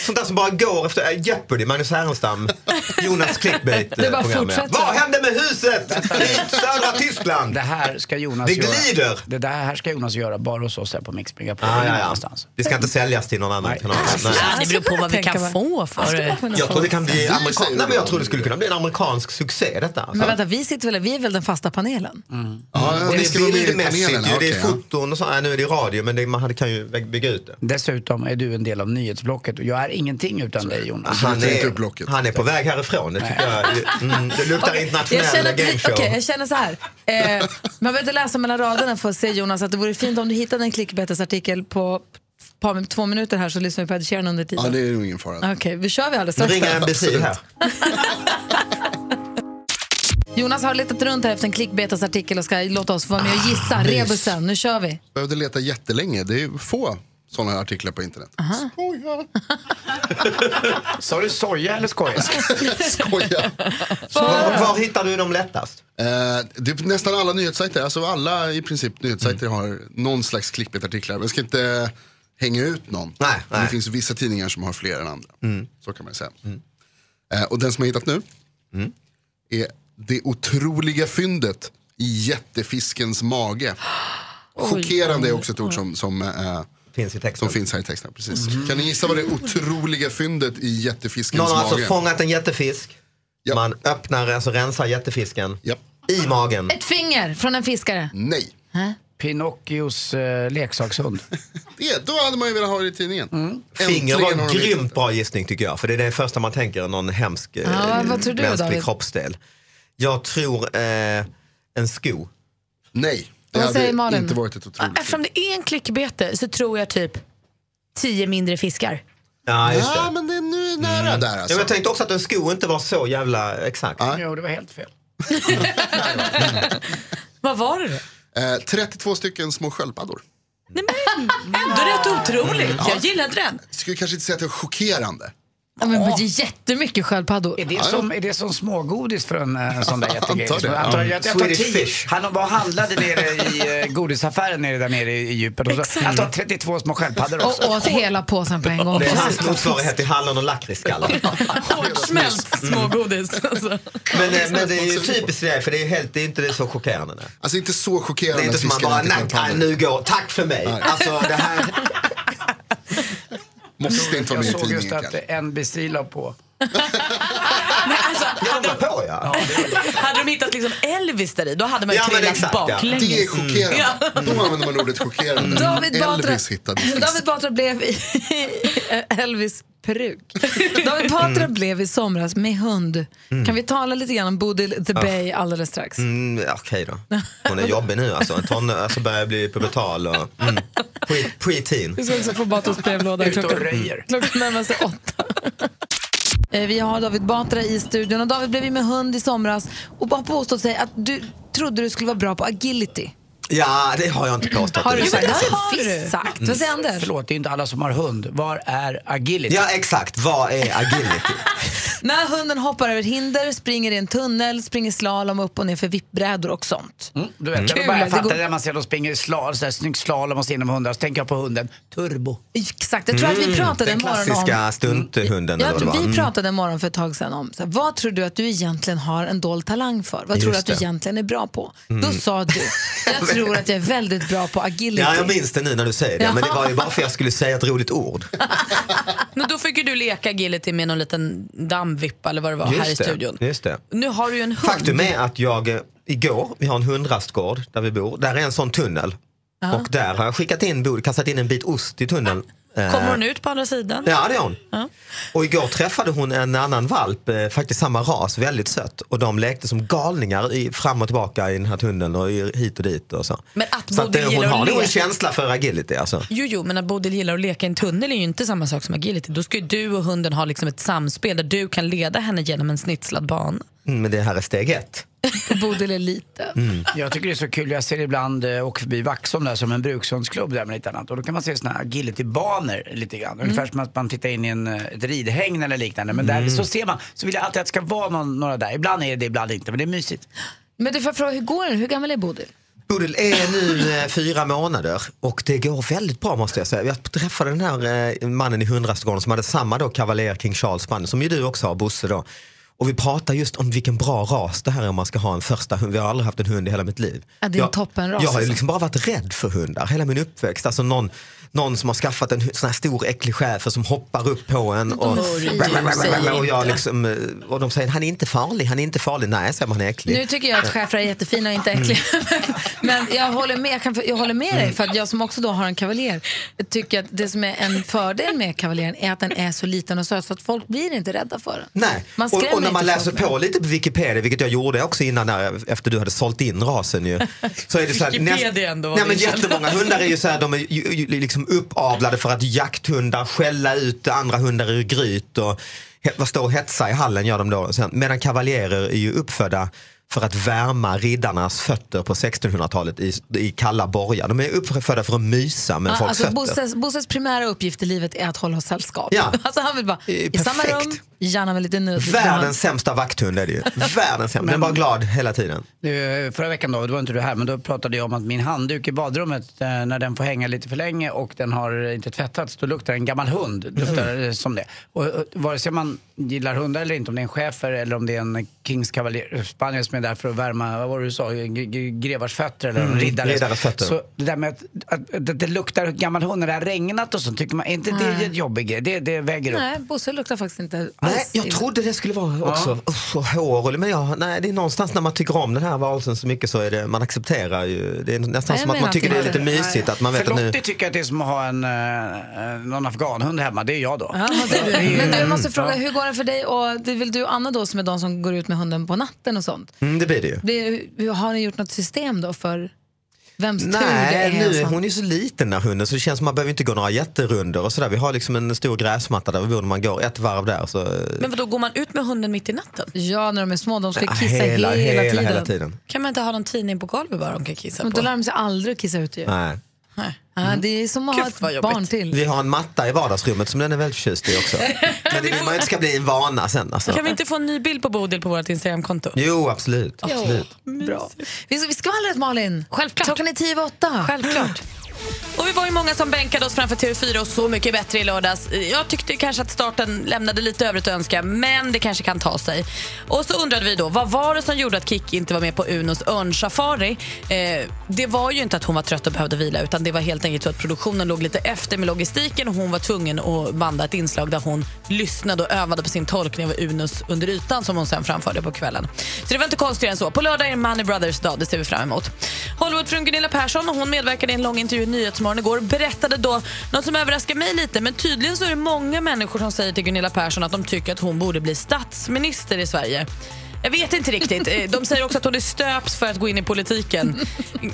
Sånt där som bara går efter äh, Jeopardy, Magnus Härenstam. (laughs) Jonas clickbait Det bara program. fortsätter. Vad hände med huset i södra Tyskland? Det här ska Jonas Det göra. glider. Det där här ska Jonas göra bara hos oss här på Mix Megapol. Ah, ja, ingen ja. Annanstans. Det ska inte säljas till någon annan kanal. (laughs) Nej. Det beror på vad vi kan få för det. Jag tror det kan bli amerikan... Nej, men jag tror det skulle kunna bli en amerikansk succé detta. Alltså. Men vänta, vi, sitter väl, vi är väl den fasta panelen? Ja, Och ni det med i bildmässigt panelen. ju. Det är ja. foton och så. Nej, nu är det radio men det, man hade- kan ju bygga ut det. Dessutom är du en del av nyhetsblocket och jag är ingenting utan dig Jonas. Han är, han är på väg härifrån. Det tycker jag. Mm, det luktar Okej, internationell jag känner, att vi, gameshow. okej, jag känner så här. Eh, man behöver inte läsa mellan raderna för att se Jonas att det vore fint om du hittade en clickbaitasartikel på par, två minuter här så lyssnar vi på Ed Sheeran under tiden. Ja, det är nog ingen fara. Okej, vi kör vi alldeles Nu strax. ringer då. NBC här. (laughs) Jonas har letat runt här efter en clickbaitasartikel och ska låta oss vara med och gissa. nice. Rebusen, nu kör vi. Behövde leta jättelänge. Det är få sådana artiklar på internet. Skoja. (laughs) Sa du soja eller skoja? (laughs) Skoja. Var, var hittar du dem lättast? Eh, det är nästan alla nyhetssajter, alltså alla i princip nyhetssajter har någon slags clickbait-artiklar. Men jag ska inte hänga ut någon. Nej, nej. Det finns vissa tidningar som har fler än andra. Mm. Så kan man säga. Eh, och den som jag hittat nu är det otroliga fyndet i jättefiskens mage. (gasps) Chockerande är också ett ord som, som, eh, Finns i texten. som finns här i texten. Precis. Kan ni gissa vad det otroliga fyndet i jättefiskens Någon har mage alltså fångat en jättefisk. Japp. Man öppnar, alltså rensar jättefisken Japp. i magen. Ett finger från en fiskare. Nej. Pinocchios eh, leksakshund. (laughs) Det, då hade man ju velat ha det i tidningen. Finger Äntligen var en grymt bra gissning tycker jag. För det är det första man tänker, någon hemsk eh, Ja, tror du, mänsklig David? kroppsdel. Jag tror eh, en sko. Nej, det Vad säger hade Malin? inte varit ett otroligt Eftersom det är en klickbete så tror jag typ tio mindre fiskar. Ja, just Ja, det. men det är nu nära där Ja, men alltså. jag tänkte också att en sko inte var så jävla exakt. Jo, det var helt fel. (laughs) Vad var det då? Eh, 32 stycken små sköldpaddor. Nej, men, ändå rätt otroligt. Jag gillade den. Jag skulle kanske inte säga att det är chockerande. Ja, men det är jättemycket sköldpaddor. Är det, som, är det som smågodis för en eh, sån där jättegrej? Antar det. Antar, jag, jag tar Swedish tio. fish. Han var och handlade nere i eh, godisaffären nere där nere i djupet. Och så, han tar 32 små sköldpaddor också. Och åt hela påsen på en gång. Det är hans motsvarighet till hallon och lakritsskallar. Hårdsmält smågodis. Alltså. Men, eh, men det är ju typiskt det, för det är, helt, det är inte det så chockerande. Alltså inte så chockerande. Det är inte som man bara, nej, nej, nu går, tack för mig. Alltså det här, Måste inte vara jag med i såg just tidningen att. NBC la på. (laughs) Men alltså, jag var på ja. hade de hittat liksom Elvis där i, då hade man ju Ja, trillat exakt, ja. baklänges. Det är chockerande. Ja. Då använder man ordet chockerande. David Batra, Elvis hittade fisk. David Batra blev (laughs) Elvis peruk. David (laughs) Batra blev i somras med hund. Kan vi tala lite grann om Bodil the Bay alldeles strax? Mm, ja, Okej då. Hon är jobbig nu alltså. Ton, alltså börjar bli pubertal och mm, pre- pre-teen. Vi ska också få Batras brevlåda klockan, klockan närmar sig åtta. Eh, Vi har David Batra i studion och David blev ju med hund i somras och bara påstått sig att du trodde du skulle vara bra på agility. Ja, det har jag inte påstått. Har du Det sagt det? Har du? Sagt. Vad säger Anders? Förlåt, det är inte alla som har hund. Var är agility? Ja, exakt. Vad är agility? (laughs) När hunden hoppar över hinder, springer i en tunnel, springer slalom upp och ner för vippbrädor och sånt. Mm, du vet, Kul, jag bara det fattar går- när man ser dem springa i slalom, så här, snygg slalom och så inom hundar, så tänker jag på hunden Turbo. Exakt, jag tror att vi pratade Den en morgon om... klassiska stunthunden. Jag eller tror det vi Mm. pratade en morgon för ett tag sedan om så här, vad tror du att du egentligen har en dold talang för? Vad tror du Just att du det. egentligen är bra på? Då Mm. sa du, jag (laughs) tror att jag är väldigt bra på agility. Ja, jag minns det nu när du säger det. Men det var ju bara för att jag skulle säga ett roligt ord. (laughs) Men då fick ju du leka agility med någon liten dammvippa eller vad det var här i Just det. studion. Just det. Nu har du ju en hund. Faktum är att jag eh, igår, vi har en hundrastgård där vi bor, där är en sån tunnel. Ja. Och där har jag skickat in, kastat in en bit ost i tunneln. Eh, Kommer hon ut på andra sidan? Ja, det är hon. Ja. Och igår träffade hon en annan valp, eh, faktiskt samma ras, väldigt sött. Och de lekte som galningar i, fram och tillbaka i den här tunneln och hit och dit. Och så. Men att så att, Bodil eh, hon gillar har att nog en känsla för agility. Alltså. Jo, jo, men att Bodil gillar att leka i en tunnel är ju inte samma sak som agility. Då ska ju du och hunden ha liksom ett samspel där du kan leda henne genom en snitslad bana. Mm, men det här är steg ett. Bodil är liten. Jag tycker det är så kul, jag ser ibland eh, åker förbi Vaxholm där som en brukshundsklubb där med lite annat. Och då kan man se såna här agilitybanor lite grann. Ungefär som att man tittar in i en, eh, ett ridhägn eller liknande. Men där, så ser man, så vill jag alltid att det ska vara någon, några där. Ibland är det det, ibland inte. Men det är mysigt. Men du får fråga, hur går det? Hur gammal är Bodil? Bodil är nu eh, fyra månader och det går väldigt bra måste jag säga. Jag träffade den här eh, mannen i hundrastgården som hade samma då kavaljer King Charles band som ju du också har, Bosse då. Och vi pratar just om vilken bra ras det här är om man ska ha en första hund. Vi har aldrig haft en hund i hela mitt liv. Ja, det är en jag, toppenras, Jag har liksom bara varit rädd för hundar hela min uppväxt. Alltså någon, någon som har skaffat en sån här stor äcklig schäfer som hoppar upp på en. Och, och, jag liksom, eh, och de säger han är inte farlig, han är inte farlig. Nej, säger man, han är äcklig. Nu tycker jag att schäfrar är jättefina och inte äckliga. (laughs) Men jag håller med, jag, kan, jag håller med dig, för att jag som också då har en kavaljer tycker att det som är en fördel med kavaljeren är att den är så liten och söt så att folk blir inte rädda för den. Nej, Man och, och när man läser folk med på lite på Wikipedia, vilket jag gjorde också innan när, efter du hade sålt in rasen ju. Så är det så här, (laughs) Wikipedia ändå, vad nej, men jättemånga hundar är ju så här, de är ju, ju, liksom uppavlade för att jakthundar skälla ut andra hundar ur gryt och vad står och hetsa i hallen gör de då. Sen, medan kavaljerer är ju uppfödda för att värma riddarnas fötter på 1600-talet i, i kalla borgar. De är uppfödda för att mysa med Ja, folks alltså, fötter. Bosses, Bosses primära uppgift i livet är att hålla oss sällskap. Ja. (laughs) Alltså, han vill bara i samma rum, gärna med lite nudd. Världens sämsta vakthund är det ju. (laughs) Världens sämsta. Den är bara glad hela tiden. Nu, förra veckan då, då var inte du här, men då pratade jag om att min handduk i badrummet, eh, när den får hänga lite för länge och den har inte tvättats, då luktar en gammal hund. Luktar eh, som det. Och, och, vare sig man gillar hundar eller inte, om det är en schäfer eller om det är en Kings Cavalier Spaniel som är där för att värma, vad var det du sa, grevars fötter eller Mm, riddare. riddares fötter. Så det där med att, att, att det luktar gammal hund när det har regnat och så, tycker man, är inte det Nej. en jobbig grej? Det, det väger upp. Nej, Bosse luktar faktiskt inte Nej, jag trodde det skulle vara också usch, och hår. Men jag, nej, det är någonstans när man tycker om den här varelsen så mycket så är det, man accepterar ju. Det är nästan Nej, som att man tycker det är lite mysigt. Att man vet för att nu... Tycker att det är som att ha en, eh, någon afghanhund hemma, det är jag då. Ja, det är du. Men du, jag måste fråga, Ja. hur går det för dig och det är väl du och Anna då som är de som går ut med hunden på natten och sånt? Mm, det blir det ju. Det, hur- har ni gjort något system då för vems tur det Nej, är? nu, sånt? hon är så liten den hunden så det känns som man behöver inte gå några jätterundor och sådär. Vi har liksom en stor gräsmatta där vi bor när man går ett varv där. Så, Men vadå, går man ut med hunden mitt i natten? Ja, när de är små. De ska Ja, kissa hela- hela, hela- tiden. hela tiden. Kan man inte ha någon tidning på golvet bara de kan kissa Men på? då lär de sig aldrig att kissa ute ju. nej. Ja, det är som att ha Gud, vad ett barn till. Vi har en matta i vardagsrummet som den är väldigt förtjust i också. (laughs) Men det vill man inte ska bli en vana sen. Alltså. Kan vi inte få en ny bild på Bodil på vårt Instagramkonto? Jo, absolut. absolut. Bra. Vi, vi skvallret Malin. Självklart. Klockan är tio över åtta. Självklart. Och vi var ju många som bänkade oss framför TV4 och Så mycket bättre i lördags. Jag tyckte kanske att starten lämnade lite övrigt att önska, men det kanske kan ta sig. Och så undrade vi då, vad var det som gjorde att Kiki inte var med på Unos örnsafari? Eh, det var ju inte att hon var trött och behövde vila, utan det var helt enkelt så att produktionen låg lite efter med logistiken och hon var tvungen att banda ett inslag där hon lyssnade och övade på sin tolkning av Unos under ytan som hon sen framförde på kvällen. Så det var inte konstigare än så. På lördag är det Money Brothers dag, det ser vi fram emot. Hollywoodfrun Gunilla Persson, hon medverkade i en lång intervju Nyhetsmorgon igår, berättade då något som överraskade mig lite, men tydligen så är det många människor som säger till Gunilla Persson att de tycker att hon borde bli statsminister i Sverige. Jag vet inte riktigt. Eh, De säger också att hon är stöpt för att gå in i politiken.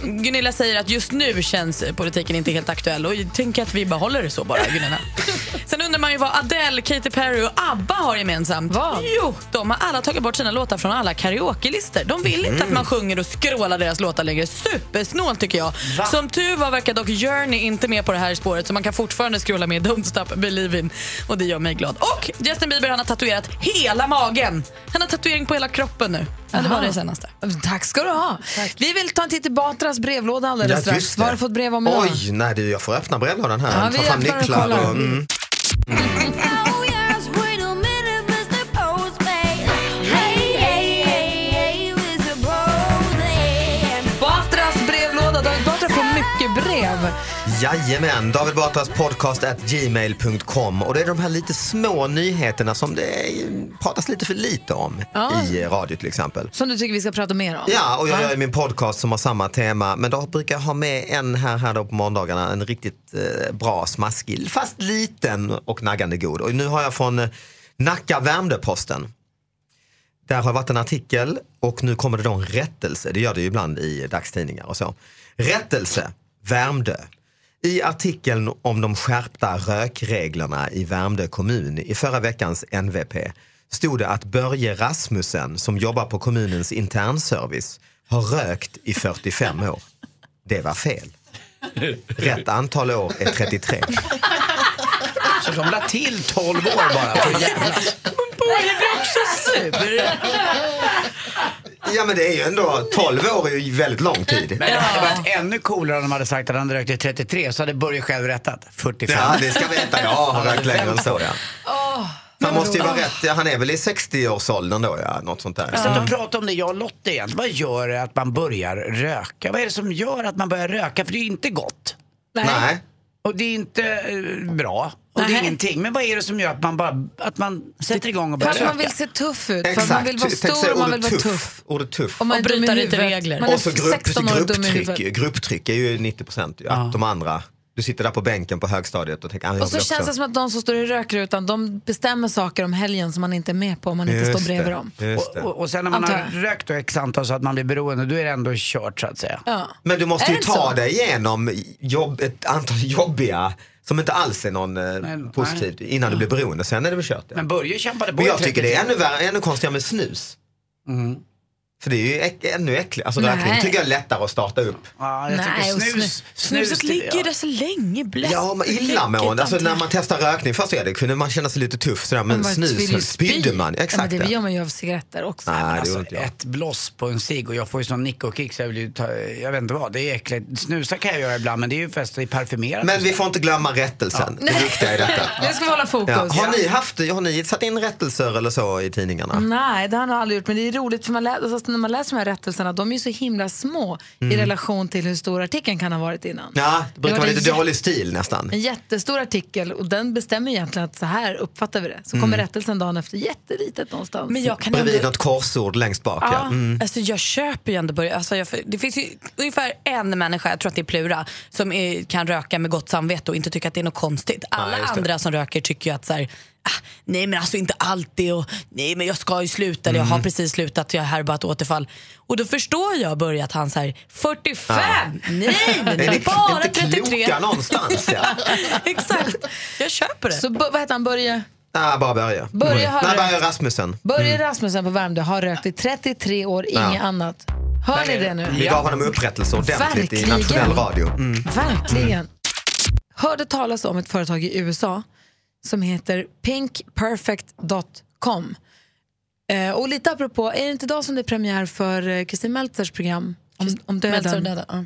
Gunilla säger att just nu känns politiken inte helt aktuell och jag tänker att vi behåller det så bara, Gunilla. Sen undrar man ju vad Adele, Katy Perry och ABBA har gemensamt. Vad? Jo, de har alla tagit bort sina låtar från alla karaokelistor. De vill inte att man sjunger och skrålar deras låtar längre. Supersnålt tycker jag. Som tur var verkar dock Journey inte med på det här spåret så man kan fortfarande skråla med Don't Stop Believin' och det gör mig glad. Och Justin Bieber han har tatuerat hela magen. Han har tatuering på hela kroppen nu. Ja, det var det senaste. Tack ska du ha. Vi vill ta en titt i Batras brevlåda alldeles Ja, strax. Vad har du fått brev om idag? Oj, nej du, jag får öppna brevlådan här. Ja, Ta fram nycklar och... Mm. (laughs) Jajamän, David Batras podcast at gmail.com. Och det är de här lite små nyheterna som det pratas lite för lite om Ja. i radio till exempel. Som du tycker vi ska prata mer om. Ja, och jag gör ju min podcast som har samma tema. Men då brukar jag ha med en här, här då på måndagarna, en riktigt eh, bra, smaskig, fast liten och naggande god. Och nu har jag från eh, Nacka Värmdö-Posten. Där har varit en artikel och nu kommer det då en rättelse. Det gör det ju ibland i dagstidningar och så. Rättelse, Värmdö. I artikeln om de skärpta rökreglerna i Värmdö kommun i förra veckans NVP stod det att Börje Rasmussen som jobbar på kommunens internservice har rökt i 45 år. Det var fel. Rätt antal år är 33. Så de la till 12 år bara för att jävlas. Börje blir också sur. Ja men det är ju ändå, 12 år är ju väldigt lång tid. Men det hade varit ännu coolare om de hade sagt att han rökte i 33 så hade Börje själv rättat. 45. Ja, det ska veta. Rökt längre än så. Ja. Han måste ju vara rätt, ja, han är väl i 60-årsåldern då ja, något sånt där. Jag satt och pratade om det, jag och Lotta egentligen. Vad gör det att man börjar röka? Vad är det som gör att man börjar röka? För det är ju inte gott. Nej. Och det är inte eh, bra. Och det är ingenting. Men vad är det som gör att man bara att man sätter igång och börjar För att man vill se tuff ut, för att man Exakt, vill vara stor och man vill vara tuff. Ordet tuff. Och man Och i lite regler. Man är Och så grupp, 16 år dum i grupptryck, grupptryck är ju 90 procent. Ja. De andra, du sitter där på bänken på högstadiet och tänker, ah, jag Och så vill känns också. det som att de som står i rökrutan, de bestämmer saker om helgen som man inte är med på om man inte står bredvid det, dem. just det. Och, och sen när man Antar har rökt då x antal så att man blir beroende, då är det ändå kört så att säga. Ja. Men du måste Är ju det ta så? dig igenom jobb, ett antal jobbiga som inte alls är någon eh, positivt innan du blir beroende. Sen är det väl kört. Ja. Men Börje kämpade på Men i jag tycker det är 33. ännu, värre, ännu konstigare med snus. Mm. För det är ju äck, ännu äckligare. Alltså Nej. rökning tycker jag är lättare att starta upp. Ja, jag Nej, snus, snus- Snuset ligger ju där så länge. Blä. Ja, men illamående. Alltså när man testar rökning först är det, kunde man känna sig lite tuff sådär, men ju snus spy. spydde man. Ja, Exakt men det det. gör man ju av cigaretter också. Nej, det Alltså, jag. ett bloss på en cigg och jag får ju sån nick och kick så jag vill ju ta, jag vet inte vad, det är äckligt. Snusa kan jag göra ibland men det är ju fest i parfymerat. Men vi får inte glömma rättelsen. Det viktiga i detta. (laughs) Nu ska vi hålla fokus. Ja. Har, ni haft, har ni satt in rättelser eller så i tidningarna? Nej, det har jag nog aldrig gjort. Men det är roligt för man lä- alltså, när man läser de här rättelserna, de är ju så himla små i Mm. relation till hur stor artikeln kan ha varit innan. Ja, det brukar var vara en lite dålig stil nästan. En jättestor artikel och den bestämmer egentligen att så här uppfattar vi det. Så Mm. kommer rättelsen dagen efter jättelitet någonstans. Men jag kan Bredvid ändå... något korsord längst bak. Ja. Mm. Alltså jag köper ju ändå börja. Alltså jag, det finns ju ungefär en människa, jag tror att det är Plura, som är, kan röka med gott samvete och inte tycka att det är något konstigt. Alla det. andra som röker tycker ju att så här, nej men alltså inte alltid och nej men jag ska ju sluta eller jag har precis slutat, jag är här bara ett återfall. Och då förstår jag Börje att han säger 45, nej men (laughs) Är det ni är bara inte 33. kloka någonstans? Ja. (laughs) Exakt, jag köper det. Så bo- vad heter han, Börje? Ah, bara Börje. Börje har Nej. Börje Rasmussen. Börje Rasmussen på Värmdö har rökt i 33 år, inget Mm. Ja. annat. Hör ni det nu? Vi gav honom upprättelse ordentligt i Verkligen. nationell radio. Mm. Verkligen. Hörde talas om ett företag i USA som heter pinkperfect.com. Eh, och lite apropå, är det inte idag som det är premiär för eh, Kristin Meltzers program om, om döden? Meltzer och döden, ja.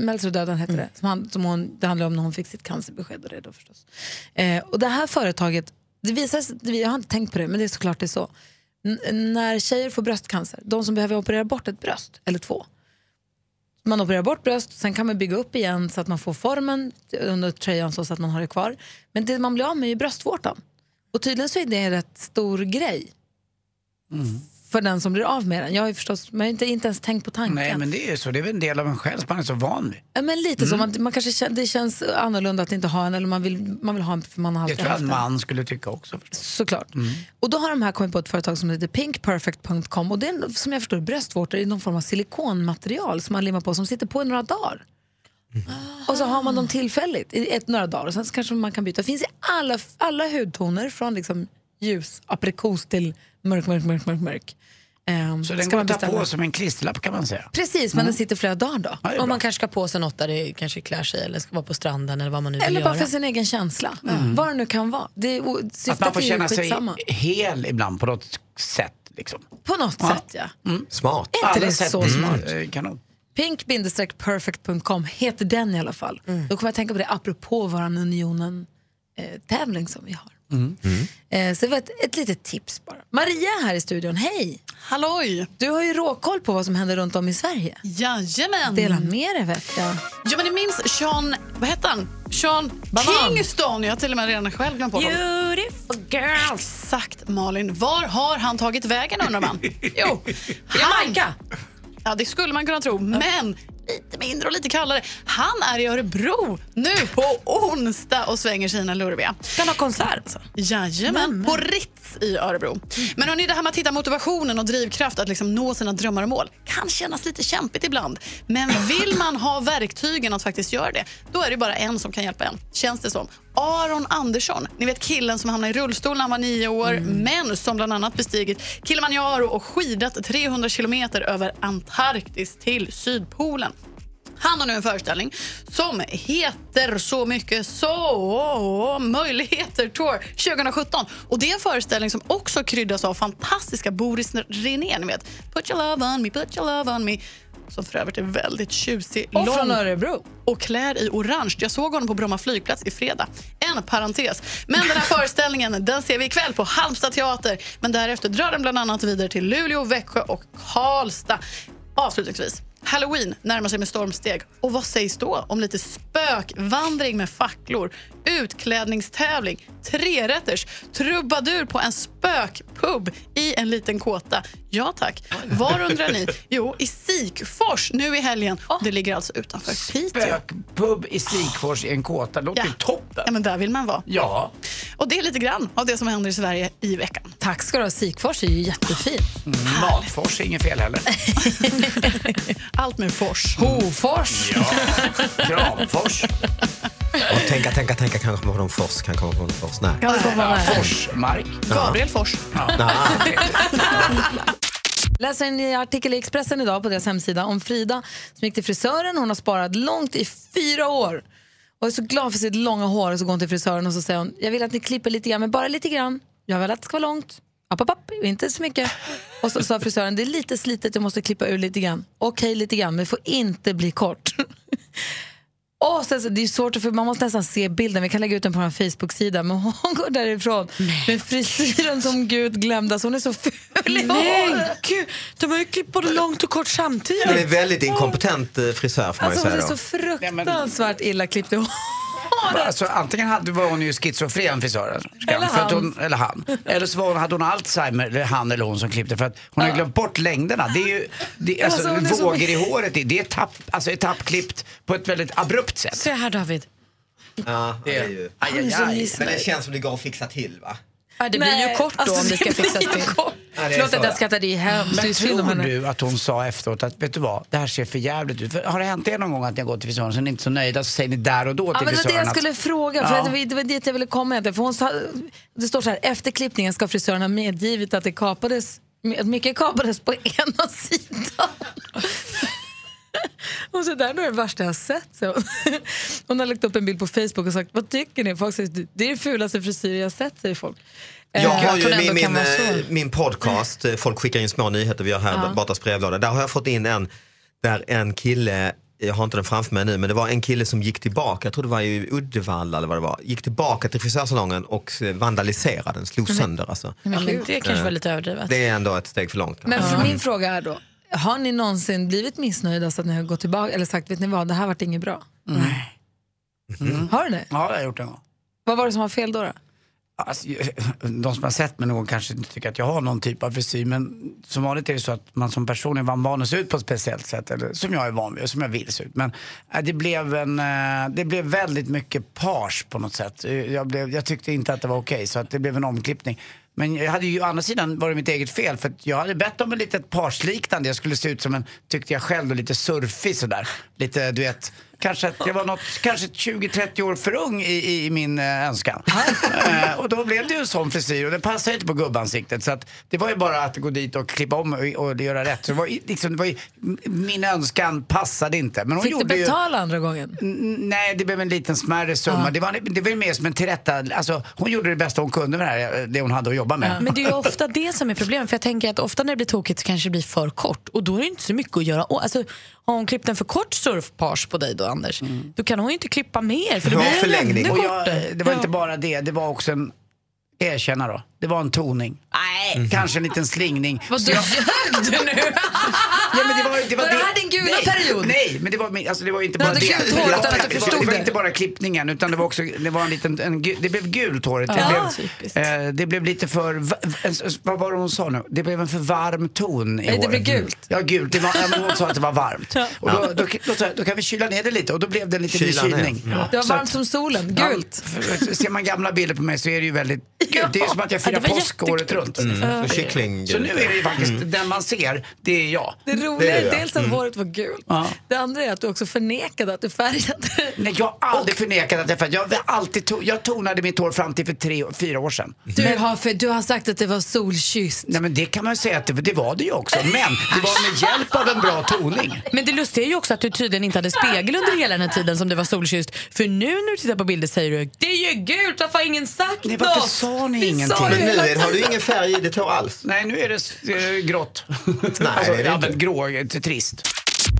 Meltzer och döden heter det. Som han, som hon, det handlar om när hon fick sitt cancerbesked. Och det, då förstås. Eh, och det här företaget, det visar jag har inte tänkt på det, men det är såklart det är så. N- när tjejer får bröstcancer, de som behöver operera bort ett bröst eller två, man opererar bort bröst, sen kan man bygga upp igen så att man får formen under tröjan så att man har det kvar. Men det man blir av med är bröstvårtan. Och tydligen så är det en rätt stor grej mm för den som blir av med den. Jag har ju förstås, man har inte, inte ens tänkt på tanken. Nej men det är ju så, det är väl en del av en själv som man är så van vid. Ja, Men lite så, man, man kanske känner, det känns annorlunda att inte ha en eller man vill, man vill ha en för man har Det tror jag en man skulle tycka också. Såklart. Och då har de här kommit på ett företag som heter pinkperfect.com och det är som jag förstår bröstvårtor i någon form av silikonmaterial som man limmar på som sitter på i några dagar. Och så har man dem tillfälligt i ett, några dagar och sen så kanske man kan byta. Det finns i alla, alla hudtoner från liksom ljus, aprikos till mörk, mörk, mörk, mörk, mörk. Ehm, Så den ska går man att ta på som en klisterlapp kan man säga. Precis, men den sitter flera dagar då. Ja, bra. man kanske ska på sig något där det kanske klär sig eller ska vara på stranden eller vad man nu vill Eller göra. bara för sin egen känsla. Vad det nu kan vara. Det Att man får känna sig hel ibland på något sätt. Liksom. På något Ja. sätt ja. Smart. Är inte Alla det så är, smart? eh, Kanon. Pink-perfect.com heter den i alla fall. Då kommer jag tänka på det apropå vår Unionen-tävling som vi har. Eh, så det var ett, ett litet tips bara. Maria är här i studion, hej! Halloj! Du har ju råkoll på vad som händer runt om i Sverige. Jajamän! Dela med dig vet jag. Ja, men ni minns Sean, vad hette han? Sean Banan. Kingston. Jag har till och med redan själv glömt bort honom. Beautiful girl. Exakt Malin. Var har han tagit vägen undrar man? (laughs) jo, Jamaica. Ja, det skulle man kunna tro. Men lite mindre och lite kallare. Han är i Örebro nu på onsdag och svänger sina lurviga. Kan ha konsert alltså? Jajamän, på Ritz i Örebro. Men hörni, det här med att hitta motivationen och drivkraft att liksom nå sina drömmar och mål kan kännas lite kämpigt ibland. Men vill man ha verktygen att faktiskt göra det, då är det bara en som kan hjälpa en. Känns det som. Aron Andersson, ni vet killen som hamnade i rullstol när han var nio år, men som bland annat bestigit Kilimanjaro och skidat 300 kilometer över Antarktis till Sydpolen. Han har nu en föreställning som heter så mycket så Möjligheter Tour 2017. Och Det är en föreställning som också kryddas av fantastiska Boris René. Ni vet, put your love on me, put your love on me. som för övrigt är väldigt tjusig. Och lång från Örebro. och klär i orange. Jag såg honom på Bromma flygplats i fredag. En parentes. Men den här (laughs) föreställningen den ser vi ikväll på Halmstad teater. Men därefter drar den bland annat vidare till Luleå, Växjö och Karlstad. Avslutningsvis. Halloween närmar sig med stormsteg. Och vad sägs då om lite spökvandring med facklor, utklädningstävling, trerätters, trubadur på en spökpub i en liten kåta? Ja tack. Var undrar ni? Jo, i Sikfors nu i helgen. Det ligger alltså utanför Piteå. Spökpub i Sikfors i en kåta. Det låter ju toppen. Ja, men där vill man vara. Ja. Och det är lite grann av det som händer i Sverige i veckan. Tack ska du ha. Sikfors är ju jättefin. Mm, Matfors är inget fel heller. (laughs) Allt med fors. Hofors. Ja. Kramfors. (laughs) Och tänka, tänka, tänka kan komma från Fors, kan komma från Fors. Nej. Ja, det får vara med. Forsmark. Gabriel Fors. (laughs) läser en artikel i Expressen idag på deras hemsida om Frida som gick till frisören. Hon har sparat långt i fyra år och är så glad för sitt långa hår. Och så går hon till frisören och så säger hon, jag vill att ni klipper lite grann, men bara lite grann. Jag vill att det ska vara långt. App, app, app, inte så mycket. Och så sa frisören, det är lite slitet, jag måste klippa ur lite grann. Okej, lite grann, men det får inte bli kort. (laughs) Och sen, så, det är svårt, för man måste nästan se bilden. Vi kan lägga ut den på vår Facebook-sida. Men hon går därifrån med frisyren som Gud glömde. Alltså hon är så ful i Nej, gud. De har ju klippt både långt och kort samtidigt. Det är väldigt inkompetent eh, frisör får man ju Alltså hon säga är då. så fruktansvärt illa klippt i håret. Alltså, antingen hade, var hon ju schizofren frisören. Eller för att han. hon, eller han. Eller så var hon, hade hon Alzheimer, eller han eller hon som klippte. För att hon har glömt bort längderna. Det är ju, det, alltså, Alltså, är så- vågor i håret, det är etapp, alltså, etappklippt på ett väldigt abrupt sätt. Se här David. Ja, det är ju. Aj, aj, aj. Men det känns som det går att fixa till va? Ja, det blir ju kort då alltså, om det ska fixas till. kort. Ja, det är Förlåt att jag ja. skrattar, det är hemskt. Men tror henne. du att hon sa efteråt att vet du vad, det här ser för jävligt ut. För har det hänt er någon gång att ni har gått till frisören och så är ni inte så nöjda så säger ni där och då Ja, till men det var det frisören jag att- skulle fråga, för Ja. att det var- det var dit jag ville komma. egentligen. För hon sa, det står så här, efter klippningen ska frisören ha medgivit att det kapades, att mycket kapades på ena (laughs) sidan. (laughs) Och så där, det är det värsta jag har sett. Så. (laughs) Hon har lagt upp en bild på Facebook och sagt, vad tycker ni? Folk säger, det är den fulaste frisyr jag har sett, säger folk. Eh, Jag har tror ju min, min, eh, min podcast, eh, folk skickar in små nyheter vi gör här, Ja. Batas brevlåda. Där har jag fått in en där en kille, jag har inte den framför mig nu, men det var en kille som gick tillbaka, jag tror det var i Uddevalla eller vad det var, gick tillbaka till frisörsalongen och eh, vandaliserade den, slog sönder alltså. Men det kanske Eh, var lite överdrivet. Det är ändå ett steg för långt. Men för min fråga är då, har ni någonsin blivit missnöjda så att ni har gått tillbaka eller sagt, vet ni vad, det här vart inget bra? Nej. Har du det? Ja, det har jag gjort en gång. Vad var det som var fel då? då? Alltså, (laughs) de som har sett mig någon kanske inte tycker att jag har någon typ av frisyr men som vanligt är det så att man som person är van att se ut på ett speciellt sätt eller som jag är van vid och som jag vill se ut. Men äh, det blev, en, äh, det blev väldigt mycket page på något sätt. Jag, blev, jag tyckte inte att det var okej så att det blev en omklippning. Men jag hade ju å andra sidan varit mitt eget fel för att jag hade bett om en litet parsliknande. Jag skulle se ut som en, tyckte jag själv, då, lite surfig sådär. Lite, du vet, kanske att jag var något, kanske 20-30 år för ung i, i min eh, önskan. eh, och då blev det ju en sån frisyr och det passade inte på gubbansiktet. Så att det var ju bara att gå dit och klippa om och, och göra rätt. Så det var, ju liksom, det var ju, min önskan passade inte. Men hon Fick du gjorde ju, betala andra gången? N- Nej, det blev en liten smärre summa. Ja. Det, var, det var mer som en tillrätta... Alltså, hon gjorde det bästa hon kunde med det, här, det hon hade att jobba med. Men det är ju ofta det som är problemet. För jag tänker att ofta när det blir tokigt så kanske det blir för kort. Och då är det inte så mycket att göra. Och, Alltså, har hon klippt en för kort surfpage på dig då Anders, då kan hon ju inte klippa mer. För det blir en ännu Och jag, kortare. det var Ja. inte bara det, det var också en... Erkänna då. Det var en toning. Nej. Kanske en liten slingning. Vad jag- ljög du nu? (laughs) Ja, men det var, det var, Var det här din gula nej, period? Nej, men det var, alltså, det var inte Du bara det. gult hår det, utan var, att du det, var, förstod det var det. inte bara klippningen utan det var också, det var en liten, en, det blev gult håret. Det, Ja. blev, eh, det blev lite för, vad var det hon sa nu? Det blev en för varm ton i Nej, det håret. blev gult. Ja, gult. Det var, ja, hon sa att det var varmt. (laughs) Och då, då, då, då kan vi kyla ner det lite och då blev det en liten kylning. Ja. Det var varmt att- som solen, gult. Ja, ser man gamla bilder på mig så är det ju väldigt gult. Det är som att jag Ja, firar var påsk året runt. Mm. Så kyckling. Så nu är det faktiskt, den man ser, det är jag. Det roliga Det är ja. dels att håret var gult. Ja. Det andra är att du också förnekade att du färgade det. Nej, jag har aldrig förnekat att jag färgade. Jag, alltid to- jag tonade mitt hår fram till för tre, fyra år sedan. Du har, för, du har sagt att det var solkysst. Nej men det kan man säga att det, det var det ju också. Men det var med hjälp av en bra toning. Men det lustiga är ju också att du tydligen inte hade spegel under hela den här tiden som det var solkysst. För nu när du tittar på bilder säger du det är ju gult, varför har ingen sagt Nej, något? Sa ni ingenting? Men nu är, har du ingen färg i ditt hår alls. Nej, nu är det eh, grått. det är alltså, det ja, inte. grå, eh, trist.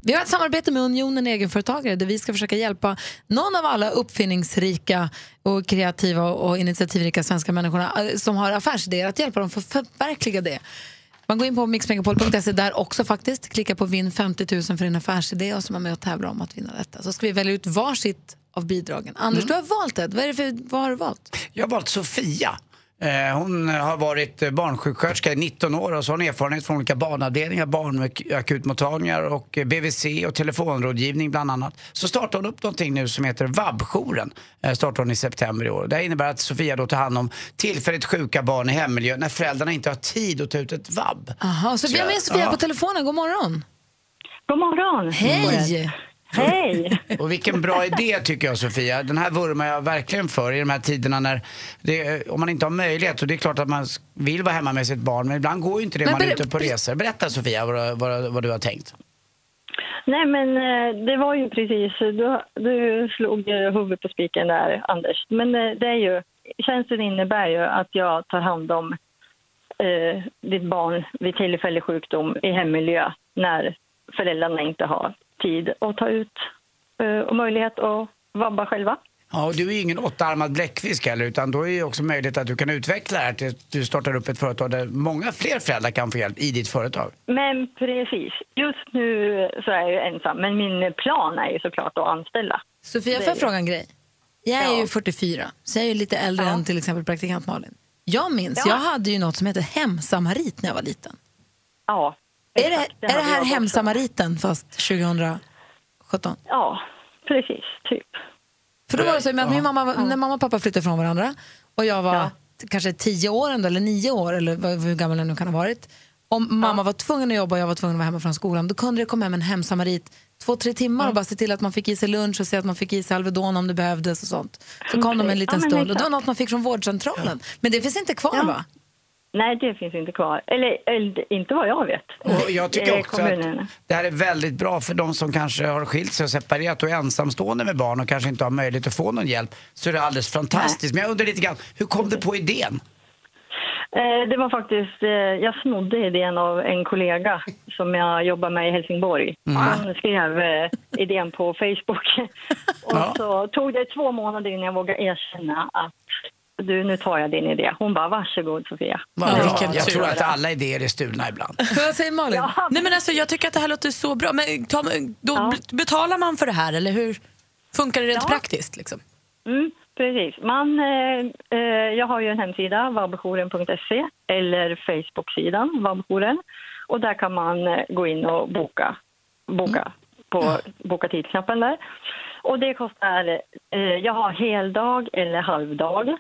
Vi har ett samarbete med Unionen Egenföretagare där vi ska försöka hjälpa någon av alla uppfinningsrika och kreativa och initiativrika svenska människorna eh, som har affärsidéer att hjälpa dem för att förverkliga det. Man går in på mixmegapol.se där också faktiskt, klickar på vinn 50 000 för din affärsidé och så är man med och tävlar om att vinna detta. Så ska vi välja ut varsitt av bidragen. Anders, du har valt ett. Vad, är det för, vad har du valt? Jag har valt Sofia. Eh, Hon har varit barnsjuksköterska i 19 år och så har hon erfarenhet från olika barnavdelningar, barnakutmottagningar och BVC och telefonrådgivning bland annat. Så startar hon upp någonting nu som heter VAB-jouren. Eh, Startar hon i september i år. Det innebär att Sofia då tar hand om tillfälligt sjuka barn i hemmiljö när föräldrarna inte har tid att ta ut ett vab. Aha, så vi har med Sofia på telefonen. God morgon. God morgon. Hej! Hej! Och vilken bra idé tycker jag Sofia. Den här vurmar jag verkligen för i de här tiderna när det, om man inte har möjlighet. Så det är klart att man vill vara hemma med sitt barn men ibland går ju inte det Men man är ute på resor. Berätta Sofia vad, du- vad, vad du har tänkt. Nej, men eh, det var ju precis, du, du slog huvudet på spiken där, Anders. Men eh, det är ju, tjänsten innebär ju att jag tar hand om eh, ditt barn vid tillfällig sjukdom i hemmiljö när föräldrarna inte har tid att ta ut eh, och möjlighet att vabba själva. Ja, och du är ju ingen åttaarmad bläckfisk heller utan då är ju också möjligt att du kan utveckla det här till att du startar upp ett företag där många fler föräldrar kan få hjälp i ditt företag. Men precis, just nu så är jag ju ensam, men min plan är ju såklart att anställa. Sofia, får jag fråga en grej? Jag är ju 44, så jag är ju lite äldre än till exempel praktikant Malin. Jag minns, Ja. jag hade ju något som hette hemsamarit när jag var liten. Ja. Är det, exakt, det är det här hemsamariten fast 2017? Ja, precis. Typ. För då var det så att min mamma, när mamma och pappa flyttade från varandra och jag var t- kanske tio år ändå, eller nio år eller vad- hur gammal jag nu kan ha varit. Om mamma var tvungen att jobba och jag var tvungen att vara hemma från skolan då kunde det komma hem en hemsamarit två, tre timmar och bara se till att man fick i sig lunch och se att man fick i sig Alvedon om det behövdes och sånt. Så kom de en liten Ja, stund och det var något man fick från vårdcentralen. Men det finns inte kvar Ja. va? Nej, det finns inte kvar. Eller, eller inte vad jag vet. Och jag tycker Eh, också att det här är väldigt bra för de som kanske har skilt sig och separerat och är ensamstående med barn och kanske inte har möjlighet att få någon hjälp. Så är det alldeles fantastiskt. Men jag undrar lite grann, hur kom du på idén? Eh, Det var faktiskt, eh, jag snodde idén av en kollega som jag jobbar med i Helsingborg. Mm. Han skrev idén på Facebook. (laughs) Och så tog det två månader innan jag vågade erkänna att du, nu tar jag din idé. Hon bara, varsågod Sofia. Bra. Jag tror att alla idéer är stulna ibland. Vad säger Malin? Nej, men alltså, jag tycker att det här låter så bra. Men ta, då b- betalar man för det här eller hur funkar det rent Ja. praktiskt? Liksom? Mm, precis. Man, eh, eh, jag har ju en hemsida, vabbjouren.se eller Facebook-sidan vabbjouren. Och där kan man eh, gå in och boka, boka på boka tidsknappen där. Och det kostar, eh, jag har heldag eller halvdag.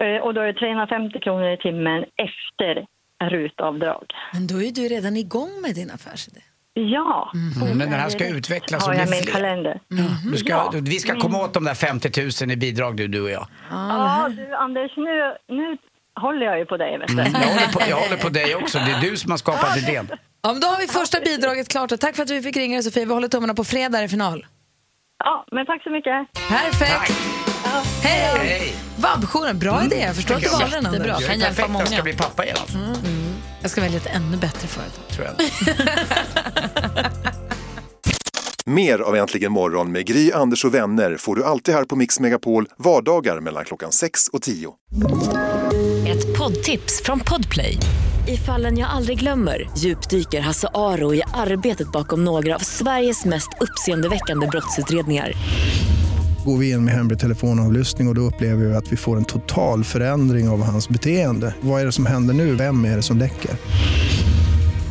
Eh, och då är det 350 kronor i timmen efter rutavdrag. Men då är du redan igång med din affärsidé. Ja. Mm, men den här ska utvecklas har jag min fler. kalender. Du ska, Ja. Vi ska komma åt de där 50 000 i bidrag du, du och jag. Ja, du Anders, nu, nu håller jag ju på dig. Vet du. Mm, jag, håller på, jag håller på dig också. Det är du som har skapat idén. Ja, men då har vi första bidraget klart och tack för att vi fick ringa dig Sofia. Vi håller tummarna på fredag i final. Ja, men tack så mycket. Perfekt. Hej! Hej. Vabbjouren, bra idé. Jag förstår att du valde den Anders. Jättebra, kan hjälpa många. Jag ska bli pappa igen. alltså. Mm. Jag ska välja ett ännu bättre företag. Tror jag. (laughs) Mer av Äntligen morgon med Gry, Anders och vänner får du alltid här på Mix Megapol vardagar mellan klockan 6 och 10. Ett poddtips från Podplay. I fallen jag aldrig glömmer djupdyker Hasse Aro i arbetet bakom några av Sveriges mest uppseendeväckande brottsutredningar. Går vi in med hemlig telefonavlyssning och, och då upplever vi att vi får en total förändring av hans beteende. Vad är det som händer nu? Vem är det som läcker?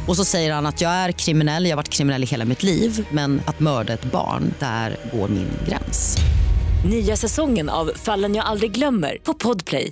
Och så säger han att jag är kriminell, jag har varit kriminell i hela mitt liv men att mörda ett barn, där går min gräns. Nya säsongen av Fallen jag aldrig glömmer på Podplay.